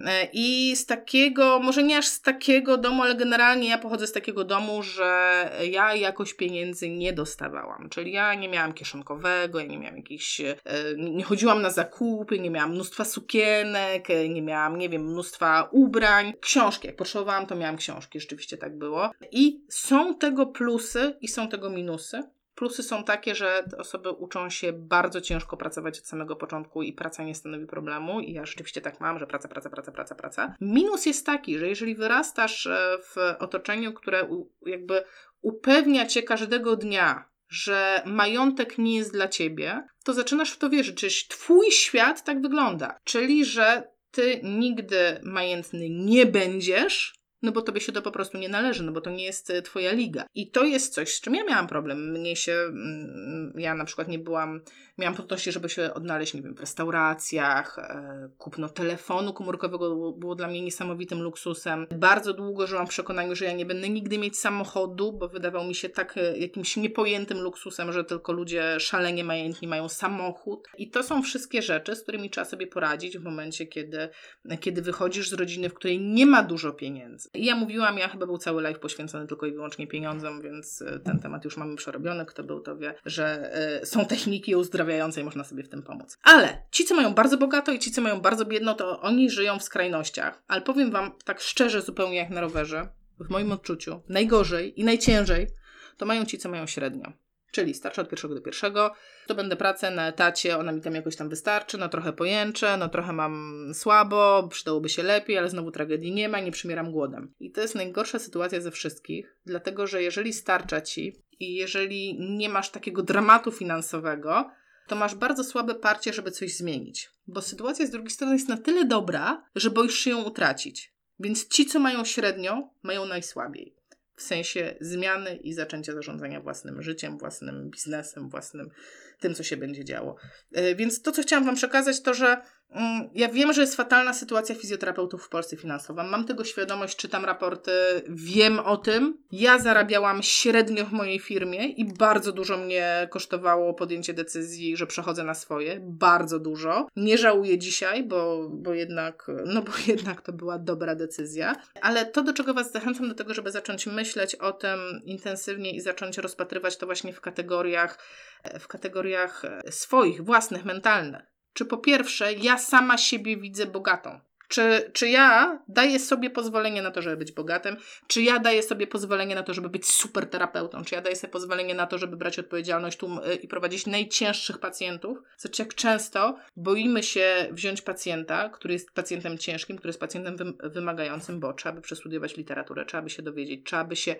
E, I z takiego, może nie aż z takiego domu, ale generalnie ja pochodzę z takiego domu, że ja jakoś pieniędzy nie dostawałam. Czyli ja nie miałam kieszonkowego, ja nie miałam jakichś, e, nie chodziłam na zakupy, nie miałam mnóstwa sukienek, e, nie miałam, nie wiem, mnóstwa ubrań. Książki, jak potrzebowałam, to miałam książki, rzeczywiście tak było. I są tego plusy i są tego minusy. Plusy są takie, że te osoby uczą się bardzo ciężko pracować od samego początku i praca nie stanowi problemu. I ja rzeczywiście tak mam, że praca, praca, praca, praca, praca. Minus jest taki, że jeżeli wyrastasz e, w otoczeniu, które jakby upewnia cię każdego dnia, że majątek nie jest dla ciebie, to zaczynasz w to wierzyć. Czyli twój świat tak wygląda. Czyli, że ty nigdy majętny nie będziesz, no bo tobie się to po prostu nie należy, no bo to nie jest e, twoja liga. I to jest coś, z czym ja miałam problem. Mnie się, mm, ja na przykład nie byłam Miałam trudności, żeby się odnaleźć, nie wiem, w restauracjach. E, kupno telefonu komórkowego było dla mnie niesamowitym luksusem. Bardzo długo żyłam w przekonaniu, że ja nie będę nigdy mieć samochodu, bo wydawał mi się tak e, jakimś niepojętym luksusem, że tylko ludzie szalenie majętni mają samochód. I to są wszystkie rzeczy, z którymi trzeba sobie poradzić w momencie, kiedy, kiedy wychodzisz z rodziny, w której nie ma dużo pieniędzy. I ja mówiłam, ja chyba był cały life poświęcony tylko i wyłącznie pieniądzom, więc e, ten temat już mamy przerobiony. Kto był, to wie, że są techniki uzdrawiania można sobie w tym pomóc. Ale ci, co mają bardzo bogato i ci, co mają bardzo biedno, to oni żyją w skrajnościach. Ale powiem Wam tak szczerze, zupełnie jak na rowerze, w moim odczuciu, najgorzej i najciężej to mają ci, co mają średnio. Czyli starczy od pierwszego do pierwszego, to będę pracę na etacie, ona mi tam jakoś tam wystarczy, no trochę pojęczę, no trochę mam słabo, przydałoby się lepiej, ale znowu tragedii nie ma, nie przymieram głodem. I to jest najgorsza sytuacja ze wszystkich, dlatego że jeżeli starcza ci i jeżeli nie masz takiego dramatu finansowego, to masz bardzo słabe parcie, żeby coś zmienić. Bo sytuacja z drugiej strony jest na tyle dobra, że boisz się ją utracić. Więc ci, co mają średnio, mają najsłabiej. W sensie zmiany i zaczęcia zarządzania własnym życiem, własnym biznesem, własnym tym, co się będzie działo. E, więc to, co chciałam Wam przekazać, to że ja wiem, że jest fatalna sytuacja fizjoterapeutów w Polsce finansowa. Mam tego świadomość, czytam raporty, wiem o tym. Ja zarabiałam średnio w mojej firmie i bardzo dużo mnie kosztowało podjęcie decyzji, że przechodzę na swoje. Bardzo dużo. Nie żałuję dzisiaj, bo, bo, jednak, no bo jednak to była dobra decyzja. Ale to, do czego Was zachęcam, do tego, żeby zacząć myśleć o tym intensywnie i zacząć rozpatrywać to właśnie w kategoriach, w kategoriach swoich, własnych, mentalnych czy po pierwsze, ja sama siebie widzę bogatą? Czy, czy ja daję sobie pozwolenie na to, żeby być bogatym? Czy ja daję sobie pozwolenie na to, żeby być super terapeutą? Czy ja daję sobie pozwolenie na to, żeby brać odpowiedzialność tu y, i prowadzić najcięższych pacjentów? Znaczy, jak często boimy się wziąć pacjenta, który jest pacjentem ciężkim, który jest pacjentem wymagającym, bo trzeba by przestudiować literaturę, trzeba by się dowiedzieć, trzeba by się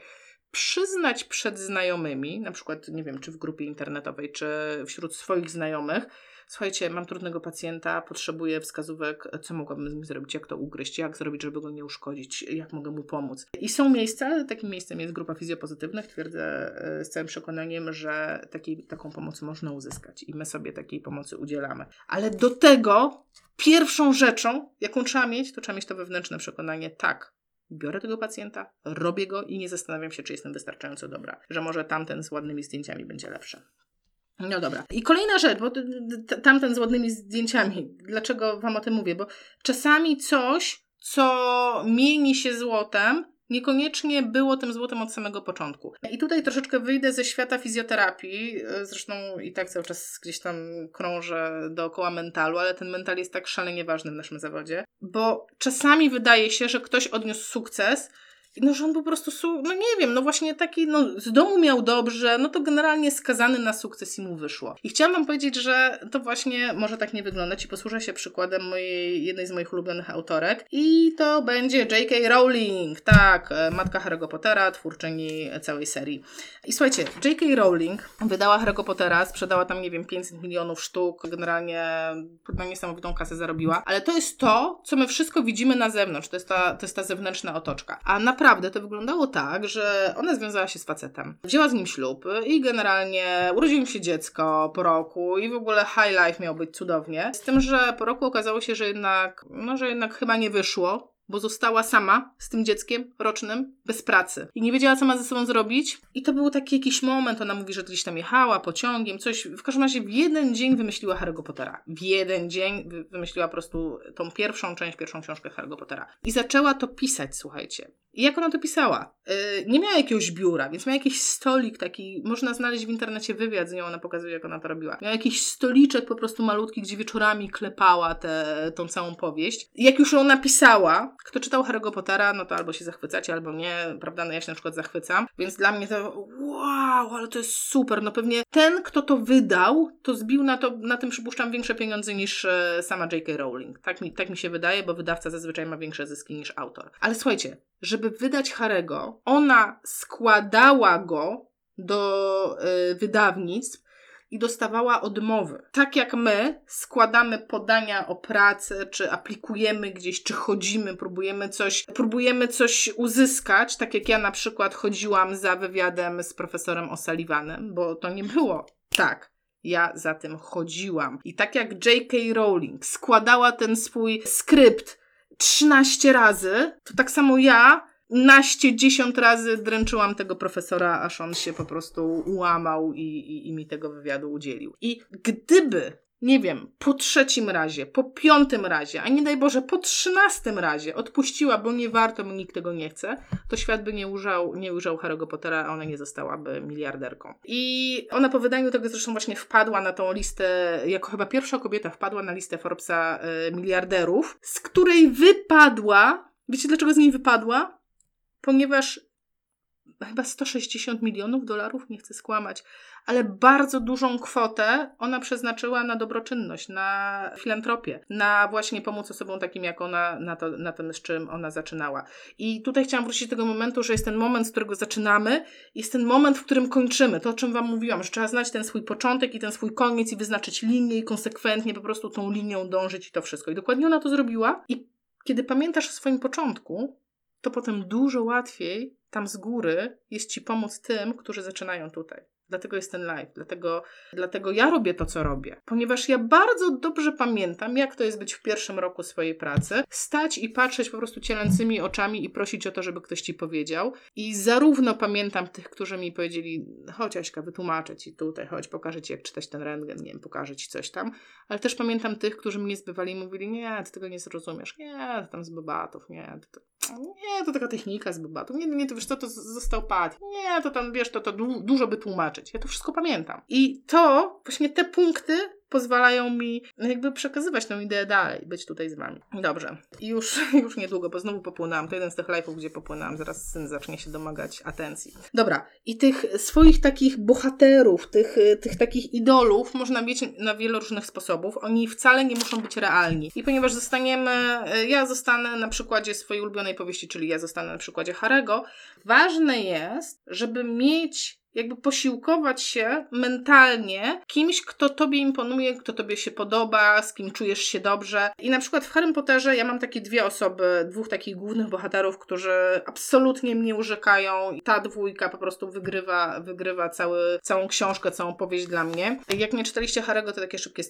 przyznać przed znajomymi, na przykład, nie wiem, czy w grupie internetowej, czy wśród swoich znajomych, słuchajcie, mam trudnego pacjenta, potrzebuję wskazówek, co mogłabym z nim zrobić, jak to ugryźć, jak zrobić, żeby go nie uszkodzić, jak mogę mu pomóc. I są miejsca, takim miejscem jest grupa fizjopozytywnych, twierdzę e, z całym przekonaniem, że taki, taką pomoc można uzyskać i my sobie takiej pomocy udzielamy. Ale do tego pierwszą rzeczą, jaką trzeba mieć, to trzeba mieć to wewnętrzne przekonanie, tak, biorę tego pacjenta, robię go i nie zastanawiam się, czy jestem wystarczająco dobra, że może tamten z ładnymi zdjęciami będzie lepszy. No dobra. I kolejna rzecz, bo tamten z ładnymi zdjęciami. Dlaczego Wam o tym mówię? Bo czasami coś, co mieni się złotem, niekoniecznie było tym złotem od samego początku. I tutaj troszeczkę wyjdę ze świata fizjoterapii, zresztą i tak cały czas gdzieś tam krążę dookoła mentalu, ale ten mental jest tak szalenie ważny w naszym zawodzie, bo czasami wydaje się, że ktoś odniósł sukces, no, że on po prostu, no nie wiem, no właśnie taki, no z domu miał dobrze, no to generalnie skazany na sukces i mu wyszło. I chciałam wam powiedzieć, że to właśnie może tak nie wyglądać i posłużę się przykładem mojej, jednej z moich ulubionych autorek i to będzie J.K. Rowling, tak, e, matka Harry'ego Pottera, twórczyni całej serii. I słuchajcie, J.K. Rowling wydała Harry'ego Pottera, sprzedała tam, nie wiem, 500 milionów sztuk, generalnie chyba niesamowitą kasę zarobiła, ale to jest to, co my wszystko widzimy na zewnątrz, to jest ta, to jest ta zewnętrzna otoczka. A naprawdę naprawdę to wyglądało tak, że ona związała się z facetem. Wzięła z nim ślub i generalnie urodziło im się dziecko po roku i w ogóle high life miał być cudownie. Z tym, że po roku okazało się, że jednak, no, że jednak chyba nie wyszło bo została sama z tym dzieckiem rocznym, bez pracy. I nie wiedziała, co ma ze sobą zrobić. I to był taki jakiś moment, ona mówi, że gdzieś tam jechała pociągiem, coś. W każdym razie w jeden dzień wymyśliła Harry'ego Pottera. W jeden dzień wymyśliła po prostu tą pierwszą część, pierwszą książkę Harry'ego Pottera. I zaczęła to pisać, słuchajcie. I jak ona to pisała? Yy, nie miała jakiegoś biura, więc miała jakiś stolik taki, można znaleźć w internecie wywiad z nią, ona pokazuje, jak ona to robiła. Miała jakiś stoliczek po prostu malutki, gdzie wieczorami klepała tę tą całą powieść. I jak już ją napisała, kto czytał Harry'ego Pottera, no to albo się zachwycacie, albo nie, prawda, no ja się na przykład zachwycam, więc dla mnie to wow, ale to jest super, no pewnie ten, kto to wydał, to zbił na, to, na tym, przypuszczam, większe pieniądze niż e, sama J.K. Rowling. Tak mi, tak mi się wydaje, bo wydawca zazwyczaj ma większe zyski niż autor. Ale słuchajcie, żeby wydać Harego, ona składała go do y, wydawnictw i dostawała odmowy. Tak jak my składamy podania o pracę, czy aplikujemy gdzieś, czy chodzimy, próbujemy coś, próbujemy coś uzyskać, tak jak ja na przykład chodziłam za wywiadem z profesorem O'Sullivanem, bo to nie było tak. Ja za tym chodziłam. I tak jak J.K. Rowling składała ten swój skrypt 13 razy, to tak samo ja naście, dziesiąt razy dręczyłam tego profesora, aż on się po prostu ułamał i, i, i mi tego wywiadu udzielił. I gdyby nie wiem, po trzecim razie, po piątym razie, a nie daj Boże, po trzynastym razie odpuściła, bo nie warto, bo nikt tego nie chce, to świat by nie ujrzał, nie ujrzał Harry'ego Pottera, a ona nie zostałaby miliarderką. I ona po wydaniu tego zresztą właśnie wpadła na tą listę, jako chyba pierwsza kobieta wpadła na listę Forbesa y, miliarderów, z której wypadła, wiecie dlaczego z niej wypadła? Ponieważ chyba 160 milionów dolarów, nie chcę skłamać, ale bardzo dużą kwotę ona przeznaczyła na dobroczynność, na filantropię, na właśnie pomoc osobom takim jak ona, na, to, na tym, z czym ona zaczynała. I tutaj chciałam wrócić do tego momentu, że jest ten moment, z którego zaczynamy, jest ten moment, w którym kończymy. To, o czym Wam mówiłam, że trzeba znać ten swój początek i ten swój koniec i wyznaczyć linię i konsekwentnie po prostu tą linią dążyć i to wszystko. I dokładnie ona to zrobiła. I kiedy pamiętasz o swoim początku, to potem dużo łatwiej tam z góry jest Ci pomóc tym, którzy zaczynają tutaj. Dlatego jest ten live, dlatego, dlatego ja robię to, co robię. Ponieważ ja bardzo dobrze pamiętam, jak to jest być w pierwszym roku swojej pracy, stać i patrzeć po prostu cielęcymi oczami i prosić o to, żeby ktoś ci powiedział. I zarówno pamiętam tych, którzy mi powiedzieli, chodź Aśka, wytłumaczę ci tutaj, chodź, pokażę ci, jak czytać ten rentgen, nie wiem, pokażę ci coś tam. Ale też pamiętam tych, którzy mnie zbywali i mówili, nie, ty tego nie zrozumiesz, nie, to tam z bobatów, nie, to, nie, to taka technika z bobatów, nie, nie, to wiesz co, to został pad, nie, to tam, wiesz, to, to du dużo by tłumaczyć. Ja to wszystko pamiętam. I to, właśnie te punkty pozwalają mi jakby przekazywać tę ideę dalej, być tutaj z wami. Dobrze. Już, już niedługo, bo znowu popłynęłam. To jeden z tych live'ów, gdzie popłynęłam. Zaraz syn zacznie się domagać atencji. Dobra. I tych swoich takich bohaterów, tych, tych takich idolów można mieć na wiele różnych sposobów. Oni wcale nie muszą być realni. I ponieważ zostaniemy, ja zostanę na przykładzie swojej ulubionej powieści, czyli ja zostanę na przykładzie Harego, ważne jest, żeby mieć jakby posiłkować się mentalnie kimś, kto tobie imponuje, kto tobie się podoba, z kim czujesz się dobrze. I na przykład w Harry Potterze ja mam takie dwie osoby, dwóch takich głównych bohaterów, którzy absolutnie mnie urzekają i ta dwójka po prostu wygrywa, wygrywa cały, całą książkę, całą powieść dla mnie. Jak nie czytaliście Harry'ego, to takie szybkie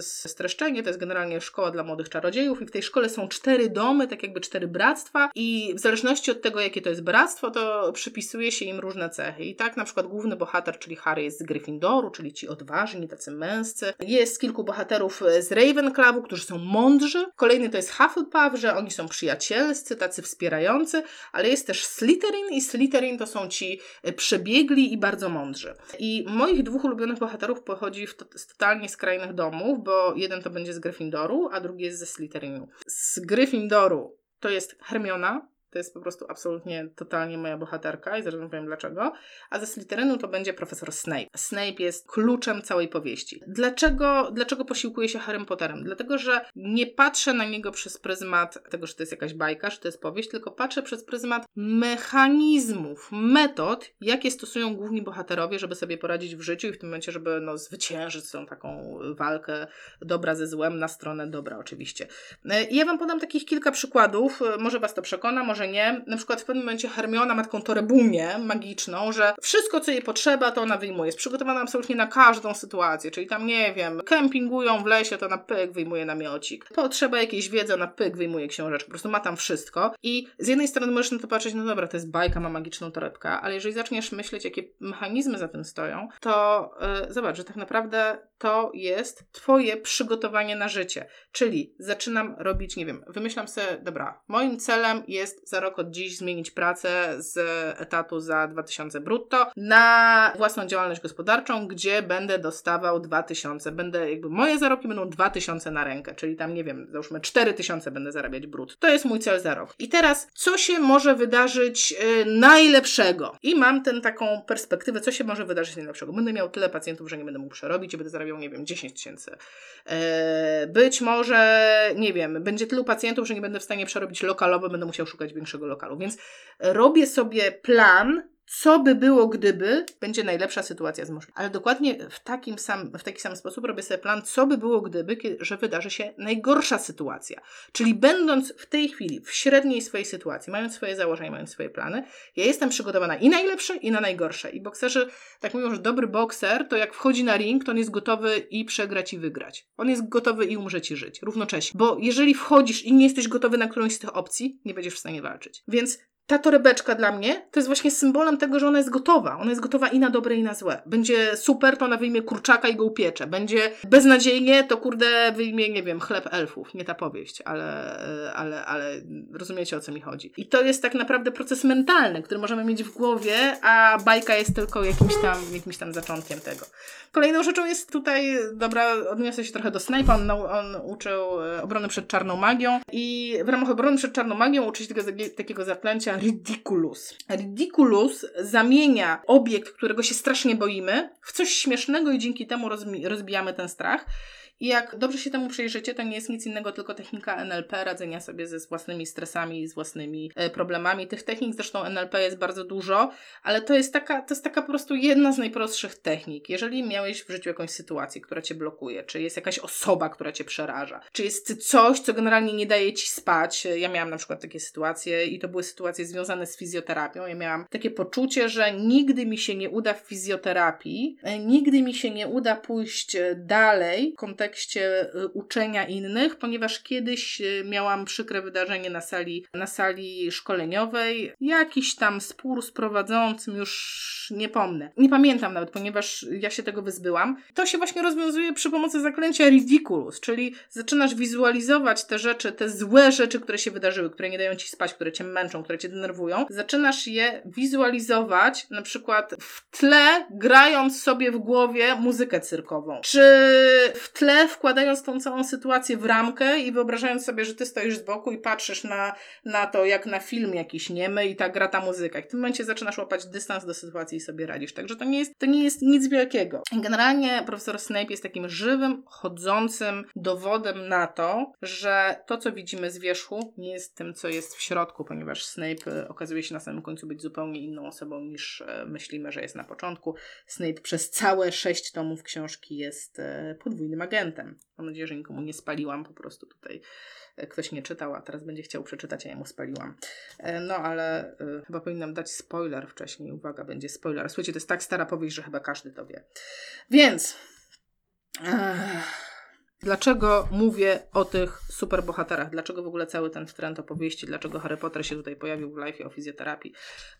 streszczenie, to jest generalnie szkoła dla młodych czarodziejów i w tej szkole są cztery domy, tak jakby cztery bractwa i w zależności od tego, jakie to jest bractwo, to przypisuje się im różne cechy. I tak na przykład główny bohater, czyli Harry jest z Gryffindoru, czyli ci odważni, tacy męscy. Jest kilku bohaterów z Ravenclawu, którzy są mądrzy. Kolejny to jest Hufflepuff, że oni są przyjacielscy, tacy wspierający, ale jest też Slytherin i Slytherin to są ci e, przebiegli i bardzo mądrzy. I moich dwóch ulubionych bohaterów pochodzi to, z totalnie skrajnych domów, bo jeden to będzie z Gryffindoru, a drugi jest ze Slytherinu. Z Gryffindoru to jest Hermiona, to jest po prostu absolutnie, totalnie moja bohaterka i zaraz powiem dlaczego. A ze Slytherinu to będzie profesor Snape. Snape jest kluczem całej powieści. Dlaczego, dlaczego posiłkuję się Harrym Potterem? Dlatego, że nie patrzę na niego przez pryzmat tego, że to jest jakaś bajka, że to jest powieść, tylko patrzę przez pryzmat mechanizmów, metod, jakie stosują główni bohaterowie, żeby sobie poradzić w życiu i w tym momencie, żeby no, zwyciężyć tą taką walkę dobra ze złem na stronę dobra oczywiście. I ja Wam podam takich kilka przykładów, może Was to przekona, może wrażenie, na przykład w pewnym momencie Hermiona ma taką torebunię magiczną, że wszystko, co jej potrzeba, to ona wyjmuje. Jest przygotowana absolutnie na każdą sytuację, czyli tam, nie wiem, kempingują w lesie, to na pyk wyjmuje namiocik. Potrzeba jakiejś wiedzy, na pyk wyjmuje książeczkę. Po prostu ma tam wszystko. I z jednej strony możesz na to patrzeć, no dobra, to jest bajka, ma magiczną torebkę, ale jeżeli zaczniesz myśleć, jakie mechanizmy za tym stoją, to yy, zobacz, że tak naprawdę to jest twoje przygotowanie na życie. Czyli zaczynam robić, nie wiem, wymyślam sobie, dobra, moim celem jest za rok od dziś zmienić pracę z etatu za 2000 brutto na własną działalność gospodarczą, gdzie będę dostawał 2000. Będę, jakby moje zarobki będą 2000 na rękę, czyli tam, nie wiem, załóżmy 4000 będę zarabiać brutto. To jest mój cel za rok. I teraz, co się może wydarzyć yy, najlepszego? I mam tę taką perspektywę, co się może wydarzyć najlepszego. Będę miał tyle pacjentów, że nie będę mógł przerobić i będę zarabiał, nie wiem, 10 tysięcy. Yy, być może, nie wiem, będzie tylu pacjentów, że nie będę w stanie przerobić lokalowo, będę musiał szukać większego lokalu. Więc robię sobie plan, co by było, gdyby będzie najlepsza sytuacja z możliwa. Ale dokładnie w, takim sam, w taki sam sposób robię sobie plan, co by było, gdyby, że wydarzy się najgorsza sytuacja. Czyli będąc w tej chwili w średniej swojej sytuacji, mając swoje założenia, mając swoje plany, ja jestem przygotowana i na najlepsze, i na najgorsze. I bokserzy tak mówią, że dobry bokser to jak wchodzi na ring, to on jest gotowy i przegrać, i wygrać. On jest gotowy i umrzeć, i żyć. Równocześnie. Bo jeżeli wchodzisz i nie jesteś gotowy na którąś z tych opcji, nie będziesz w stanie walczyć. Więc ta torebeczka dla mnie to jest właśnie symbolem tego, że ona jest gotowa. Ona jest gotowa i na dobre, i na złe. Będzie super, to ona wyjmie kurczaka i go upiecze. Będzie beznadziejnie, to kurde wyjmie, nie wiem, chleb elfów. Nie ta powieść, ale, ale, ale rozumiecie o co mi chodzi. I to jest tak naprawdę proces mentalny, który możemy mieć w głowie, a bajka jest tylko jakimś tam, jakimś tam zaczątkiem tego. Kolejną rzeczą jest tutaj, dobra, odniosę się trochę do Snape'a, on, on uczył e, obrony przed czarną magią i w ramach obrony przed czarną magią uczy się tego, takiego zaklęcia ridiculous. Ridiculous zamienia obiekt, którego się strasznie boimy, w coś śmiesznego i dzięki temu rozbijamy ten strach. I jak dobrze się temu przejrzycie, to nie jest nic innego, tylko technika NLP, radzenia sobie ze własnymi stresami, z własnymi e, problemami. Tych technik zresztą NLP jest bardzo dużo, ale to jest taka, to jest taka po prostu jedna z najprostszych technik. Jeżeli miałeś w życiu jakąś sytuację, która cię blokuje, czy jest jakaś osoba, która cię przeraża, czy jest coś, co generalnie nie daje ci spać. Ja miałam na przykład takie sytuacje i to były sytuacje związane z fizjoterapią. Ja miałam takie poczucie, że nigdy mi się nie uda w fizjoterapii, e, nigdy mi się nie uda pójść e, dalej w kontekście kontekście y, uczenia innych, ponieważ kiedyś y, miałam przykre wydarzenie na sali, na sali szkoleniowej. Jakiś tam spór z prowadzącym, już nie pomnę. Nie pamiętam nawet, ponieważ ja się tego wyzbyłam. To się właśnie rozwiązuje przy pomocy zaklęcia ridiculous, czyli zaczynasz wizualizować te rzeczy, te złe rzeczy, które się wydarzyły, które nie dają ci spać, które cię męczą, które cię denerwują. Zaczynasz je wizualizować na przykład w tle, grając sobie w głowie muzykę cyrkową. Czy w tle wkładając tą całą sytuację w ramkę i wyobrażając sobie, że ty stoisz z boku i patrzysz na, na to, jak na film jakiś niemy i tak gra ta muzyka. I w tym momencie zaczynasz łapać dystans do sytuacji i sobie radzisz. Także to nie jest, to nie jest nic wielkiego. Generalnie profesor Snape jest takim żywym, chodzącym dowodem na to, że to, co widzimy z wierzchu, nie jest tym, co jest w środku, ponieważ Snape e, okazuje się na samym końcu być zupełnie inną osobą niż e, myślimy, że jest na początku. Snape przez całe sześć tomów książki jest e, podwójnym agentem prezentem. Mam nadzieję, że nikomu nie spaliłam, po prostu tutaj e, ktoś nie czytał, a teraz będzie chciał przeczytać, a ja mu spaliłam. E, no ale y, chyba powinnam dać spoiler wcześniej. Uwaga, będzie spoiler. Słuchajcie, to jest tak stara powieść, że chyba każdy to wie. Więc... Ech. Dlaczego mówię o tych superbohaterach? Dlaczego w ogóle cały ten trend opowieści? Dlaczego Harry Potter się tutaj pojawił w live o fizjoterapii?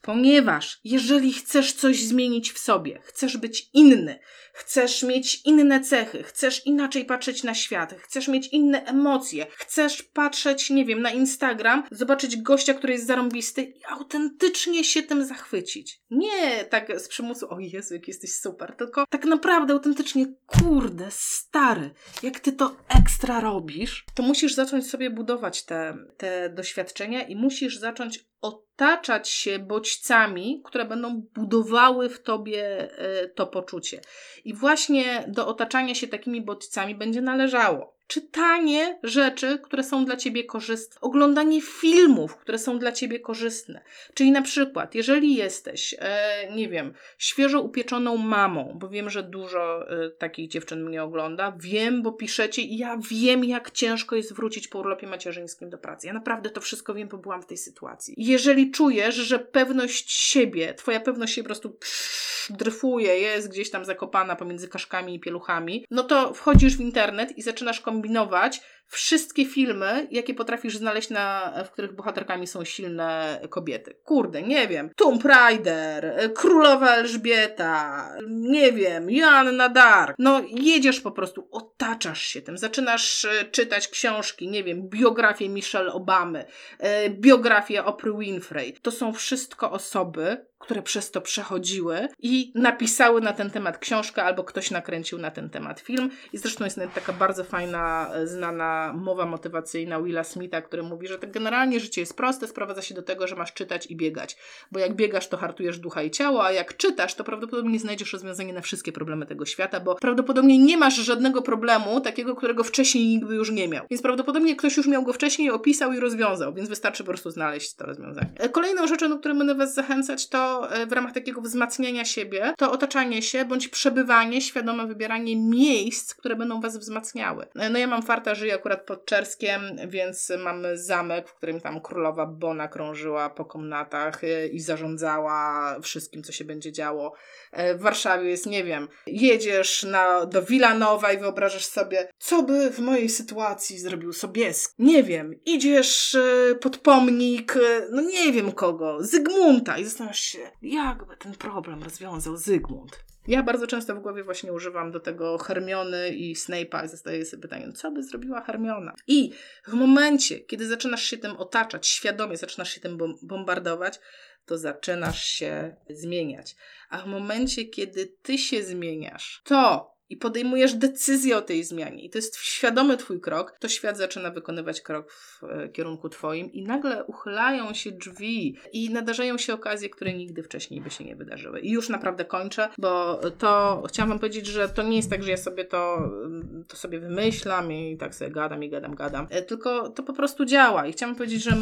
Ponieważ jeżeli chcesz coś zmienić w sobie, chcesz być inny, chcesz mieć inne cechy, chcesz inaczej patrzeć na świat, chcesz mieć inne emocje, chcesz patrzeć, nie wiem, na Instagram, zobaczyć gościa, który jest zarąbisty i autentycznie się tym zachwycić. Nie tak z przymusu, o Jezu, jak jesteś super, tylko tak naprawdę autentycznie, kurde, stary, jak ty to ekstra robisz, to musisz zacząć sobie budować te, te doświadczenia i musisz zacząć od otaczać się bodźcami, które będą budowały w tobie e, to poczucie. I właśnie do otaczania się takimi bodźcami będzie należało czytanie rzeczy, które są dla ciebie korzystne, oglądanie filmów, które są dla ciebie korzystne. Czyli na przykład, jeżeli jesteś, e, nie wiem, świeżo upieczoną mamą, bo wiem, że dużo e, takich dziewczyn mnie ogląda, wiem, bo piszecie i ja wiem, jak ciężko jest wrócić po urlopie macierzyńskim do pracy. Ja naprawdę to wszystko wiem, bo byłam w tej sytuacji. Jeżeli czujesz, że pewność siebie, twoja pewność się po prostu psz, dryfuje, jest gdzieś tam zakopana pomiędzy kaszkami i pieluchami, no to wchodzisz w internet i zaczynasz kombinować wszystkie filmy, jakie potrafisz znaleźć, na, w których bohaterkami są silne kobiety. Kurde, nie wiem. Tomb Raider, Królowa Elżbieta, nie wiem, Joanna Dark. No, jedziesz po prostu, otaczasz się tym, zaczynasz e, czytać książki, nie wiem, biografię Michelle Obamy, e, biografię Oprah Winfrey. To są wszystko osoby, które przez to przechodziły i napisały na ten temat książkę, albo ktoś nakręcił na ten temat film. I zresztą jest taka bardzo fajna, znana mowa motywacyjna Willa Smitha, który mówi, że tak generalnie życie jest proste, sprowadza się do tego, że masz czytać i biegać. Bo jak biegasz, to hartujesz ducha i ciało, a jak czytasz, to prawdopodobnie znajdziesz rozwiązanie na wszystkie problemy tego świata, bo prawdopodobnie nie masz żadnego problemu takiego, którego wcześniej nigdy już nie miał. Więc prawdopodobnie ktoś już miał go wcześniej, opisał i rozwiązał, więc wystarczy po prostu znaleźć to rozwiązanie. E, kolejną rzeczą, do której będę Was zachęcać, to e, w ramach takiego wzmacniania siebie, to otaczanie się bądź przebywanie, świadome wybieranie miejsc, które będą Was wzmacniały. E, no ja mam farta, żyję akurat pod Czerskiem, więc mamy zamek, w którym tam królowa Bona krążyła po komnatach i zarządzała wszystkim, co się będzie działo. W Warszawie jest, nie wiem, jedziesz na, do Wilanowa i wyobrażasz sobie, co by w mojej sytuacji zrobił Sobieski. Nie wiem, idziesz pod pomnik, no nie wiem kogo, Zygmunta i zastanawiasz się, jakby ten problem rozwiązał Zygmunt. Ja bardzo często w głowie właśnie używam do tego Hermiony i Snape'a i zadaję sobie pytanie, co by zrobiła Hermiona? I w momencie, kiedy zaczynasz się tym otaczać, świadomie zaczynasz się tym bombardować, to zaczynasz się zmieniać. A w momencie, kiedy ty się zmieniasz, to i podejmujesz decyzję o tej zmianie, i to jest świadomy Twój krok, to świat zaczyna wykonywać krok w e, kierunku Twoim, i nagle uchylają się drzwi i nadarzają się okazje, które nigdy wcześniej by się nie wydarzyły. I już naprawdę kończę, bo to chciałam Wam powiedzieć, że to nie jest tak, że ja sobie to, mm, to sobie wymyślam i tak sobie gadam i gadam, gadam, e, tylko to po prostu działa. I chciałam powiedzieć, że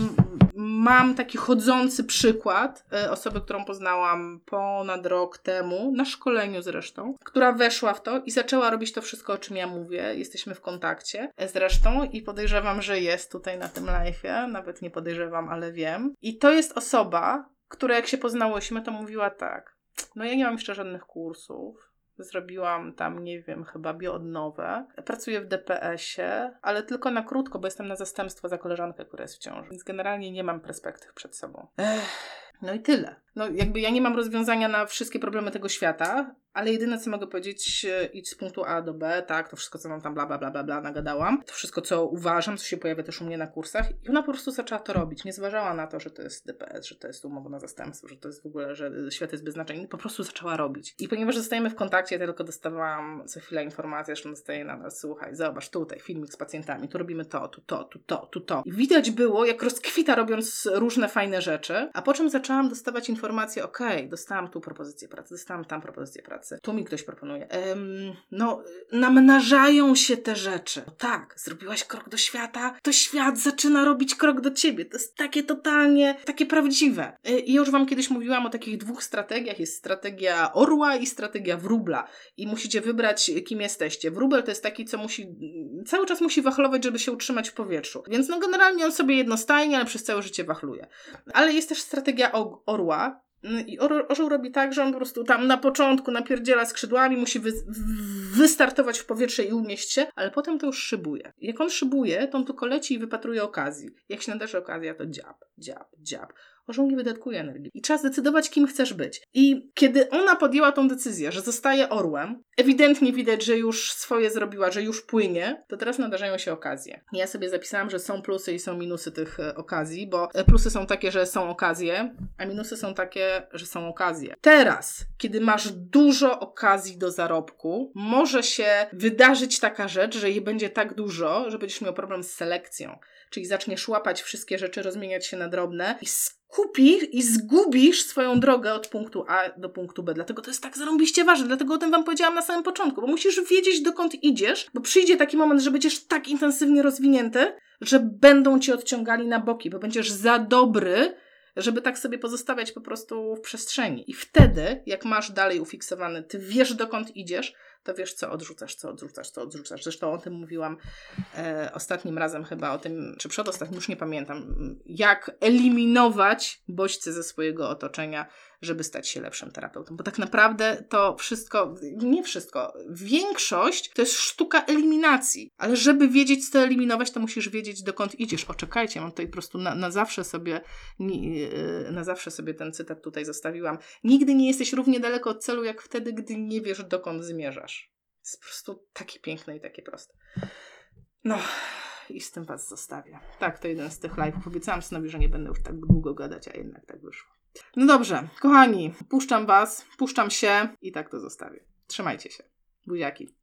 mam taki chodzący przykład e, osoby, którą poznałam ponad rok temu, na szkoleniu zresztą, która weszła w to i zaczęła robić to wszystko, o czym ja mówię. Jesteśmy w kontakcie zresztą i podejrzewam, że jest tutaj na tym live'ie. Nawet nie podejrzewam, ale wiem. I to jest osoba, która jak się poznałyśmy, to mówiła tak. No ja nie mam jeszcze żadnych kursów. Zrobiłam tam, nie wiem, chyba bioodnowę. Pracuję w DPS-ie, ale tylko na krótko, bo jestem na zastępstwo za koleżankę, która jest w ciąży. Więc generalnie nie mam perspektyw przed sobą. Ech. No i tyle. No jakby ja nie mam rozwiązania na wszystkie problemy tego świata, ale jedyne co mogę powiedzieć, e, idź z punktu A do B, tak, to wszystko co mam tam bla bla bla bla, bla nagadałam, to wszystko co uważam, co się pojawia też u mnie na kursach i ona po prostu zaczęła to robić. Nie zważała na to, że to jest DPS, że to jest umowa na zastępstwo, że to jest w ogóle, że świat jest bez znaczenia, po prostu zaczęła robić. I ponieważ zostajemy w kontakcie, ja tylko dostawałam co chwilę informacje, że dostaję na nas, słuchaj, zobacz tutaj, filmik z pacjentami, tu robimy to, tu to, tu to, tu to. I widać było, jak rozkwita robiąc różne fajne rzeczy, a po czym zaczęłam dostawać informacje, okej, okay, dostałam tu propozycję pracy, dostałam tam propozycję pracy, tu mi ktoś proponuje. Um, no, namnażają się te rzeczy. Tak, zrobiłaś krok do świata, to świat zaczyna robić krok do ciebie. To jest takie totalnie, takie prawdziwe. Y, I już Wam kiedyś mówiłam o takich dwóch strategiach. Jest strategia orła i strategia wróbla. I musicie wybrać, kim jesteście. Wróbel to jest taki, co musi, cały czas musi wachlować, żeby się utrzymać w powietrzu. Więc no generalnie on sobie jednostajnie, ale przez całe życie wachluje. Ale jest też strategia orła, no I orzeł robi tak, że on po prostu tam na początku napierdziela skrzydłami, musi wy wystartować w powietrze i unieść się, ale potem to już szybuje. Jak on szybuje, to on tylko leci i wypatruje okazji. Jak się nadarzy okazja, to dziab, dziab, dziab. Orzeł nie wydatkuje energii. I trzeba zdecydować, kim chcesz być. I kiedy ona podjęła tą decyzję, że zostaje orłem, ewidentnie widać, że już swoje zrobiła, że już płynie, to teraz nadarzają się okazje. Ja sobie zapisałam, że są plusy i są minusy tych e, okazji, bo e, plusy są takie, że są okazje, a minusy są takie, że są okazje. Teraz, kiedy masz dużo okazji do zarobku, może się wydarzyć taka rzecz, że jej będzie tak dużo, że będziesz miał problem z selekcją. Czyli zaczniesz łapać wszystkie rzeczy, rozmieniać się na drobne i skupi i zgubisz swoją drogę od punktu A do punktu B. Dlatego to jest tak zarąbiście ważne, dlatego o tym Wam powiedziałam na samym początku, bo musisz wiedzieć, dokąd idziesz, bo przyjdzie taki moment, że będziesz tak intensywnie rozwinięty, że będą Cię odciągali na boki, bo będziesz za dobry, żeby tak sobie pozostawiać po prostu w przestrzeni. I wtedy, jak masz dalej ufiksowany, ty wiesz dokąd idziesz, to wiesz, co odrzucasz, co odrzucasz, co odrzucasz. Zresztą o tym mówiłam e, ostatnim razem chyba, o tym, czy przedostatnim, już nie pamiętam, jak eliminować bodźce ze swojego otoczenia, żeby stać się lepszym terapeutą. Bo tak naprawdę to wszystko, nie wszystko, większość to jest sztuka eliminacji. Ale żeby wiedzieć, co eliminować, to musisz wiedzieć, dokąd idziesz. O, czekajcie, mam tutaj po prostu na, na zawsze sobie, e, na zawsze sobie ten cytat tutaj zostawiłam. Nigdy nie jesteś równie daleko od celu, jak wtedy, gdy nie wiesz, dokąd zmierzasz. Jest po prostu takie piękne i takie proste. No, i z tym Was zostawię. Tak, to jeden z tych live'ów. Obiecałam synowi, że nie będę już tak długo gadać, a jednak tak wyszło. No dobrze, kochani, puszczam Was, puszczam się i tak to zostawię. Trzymajcie się. Buziaki.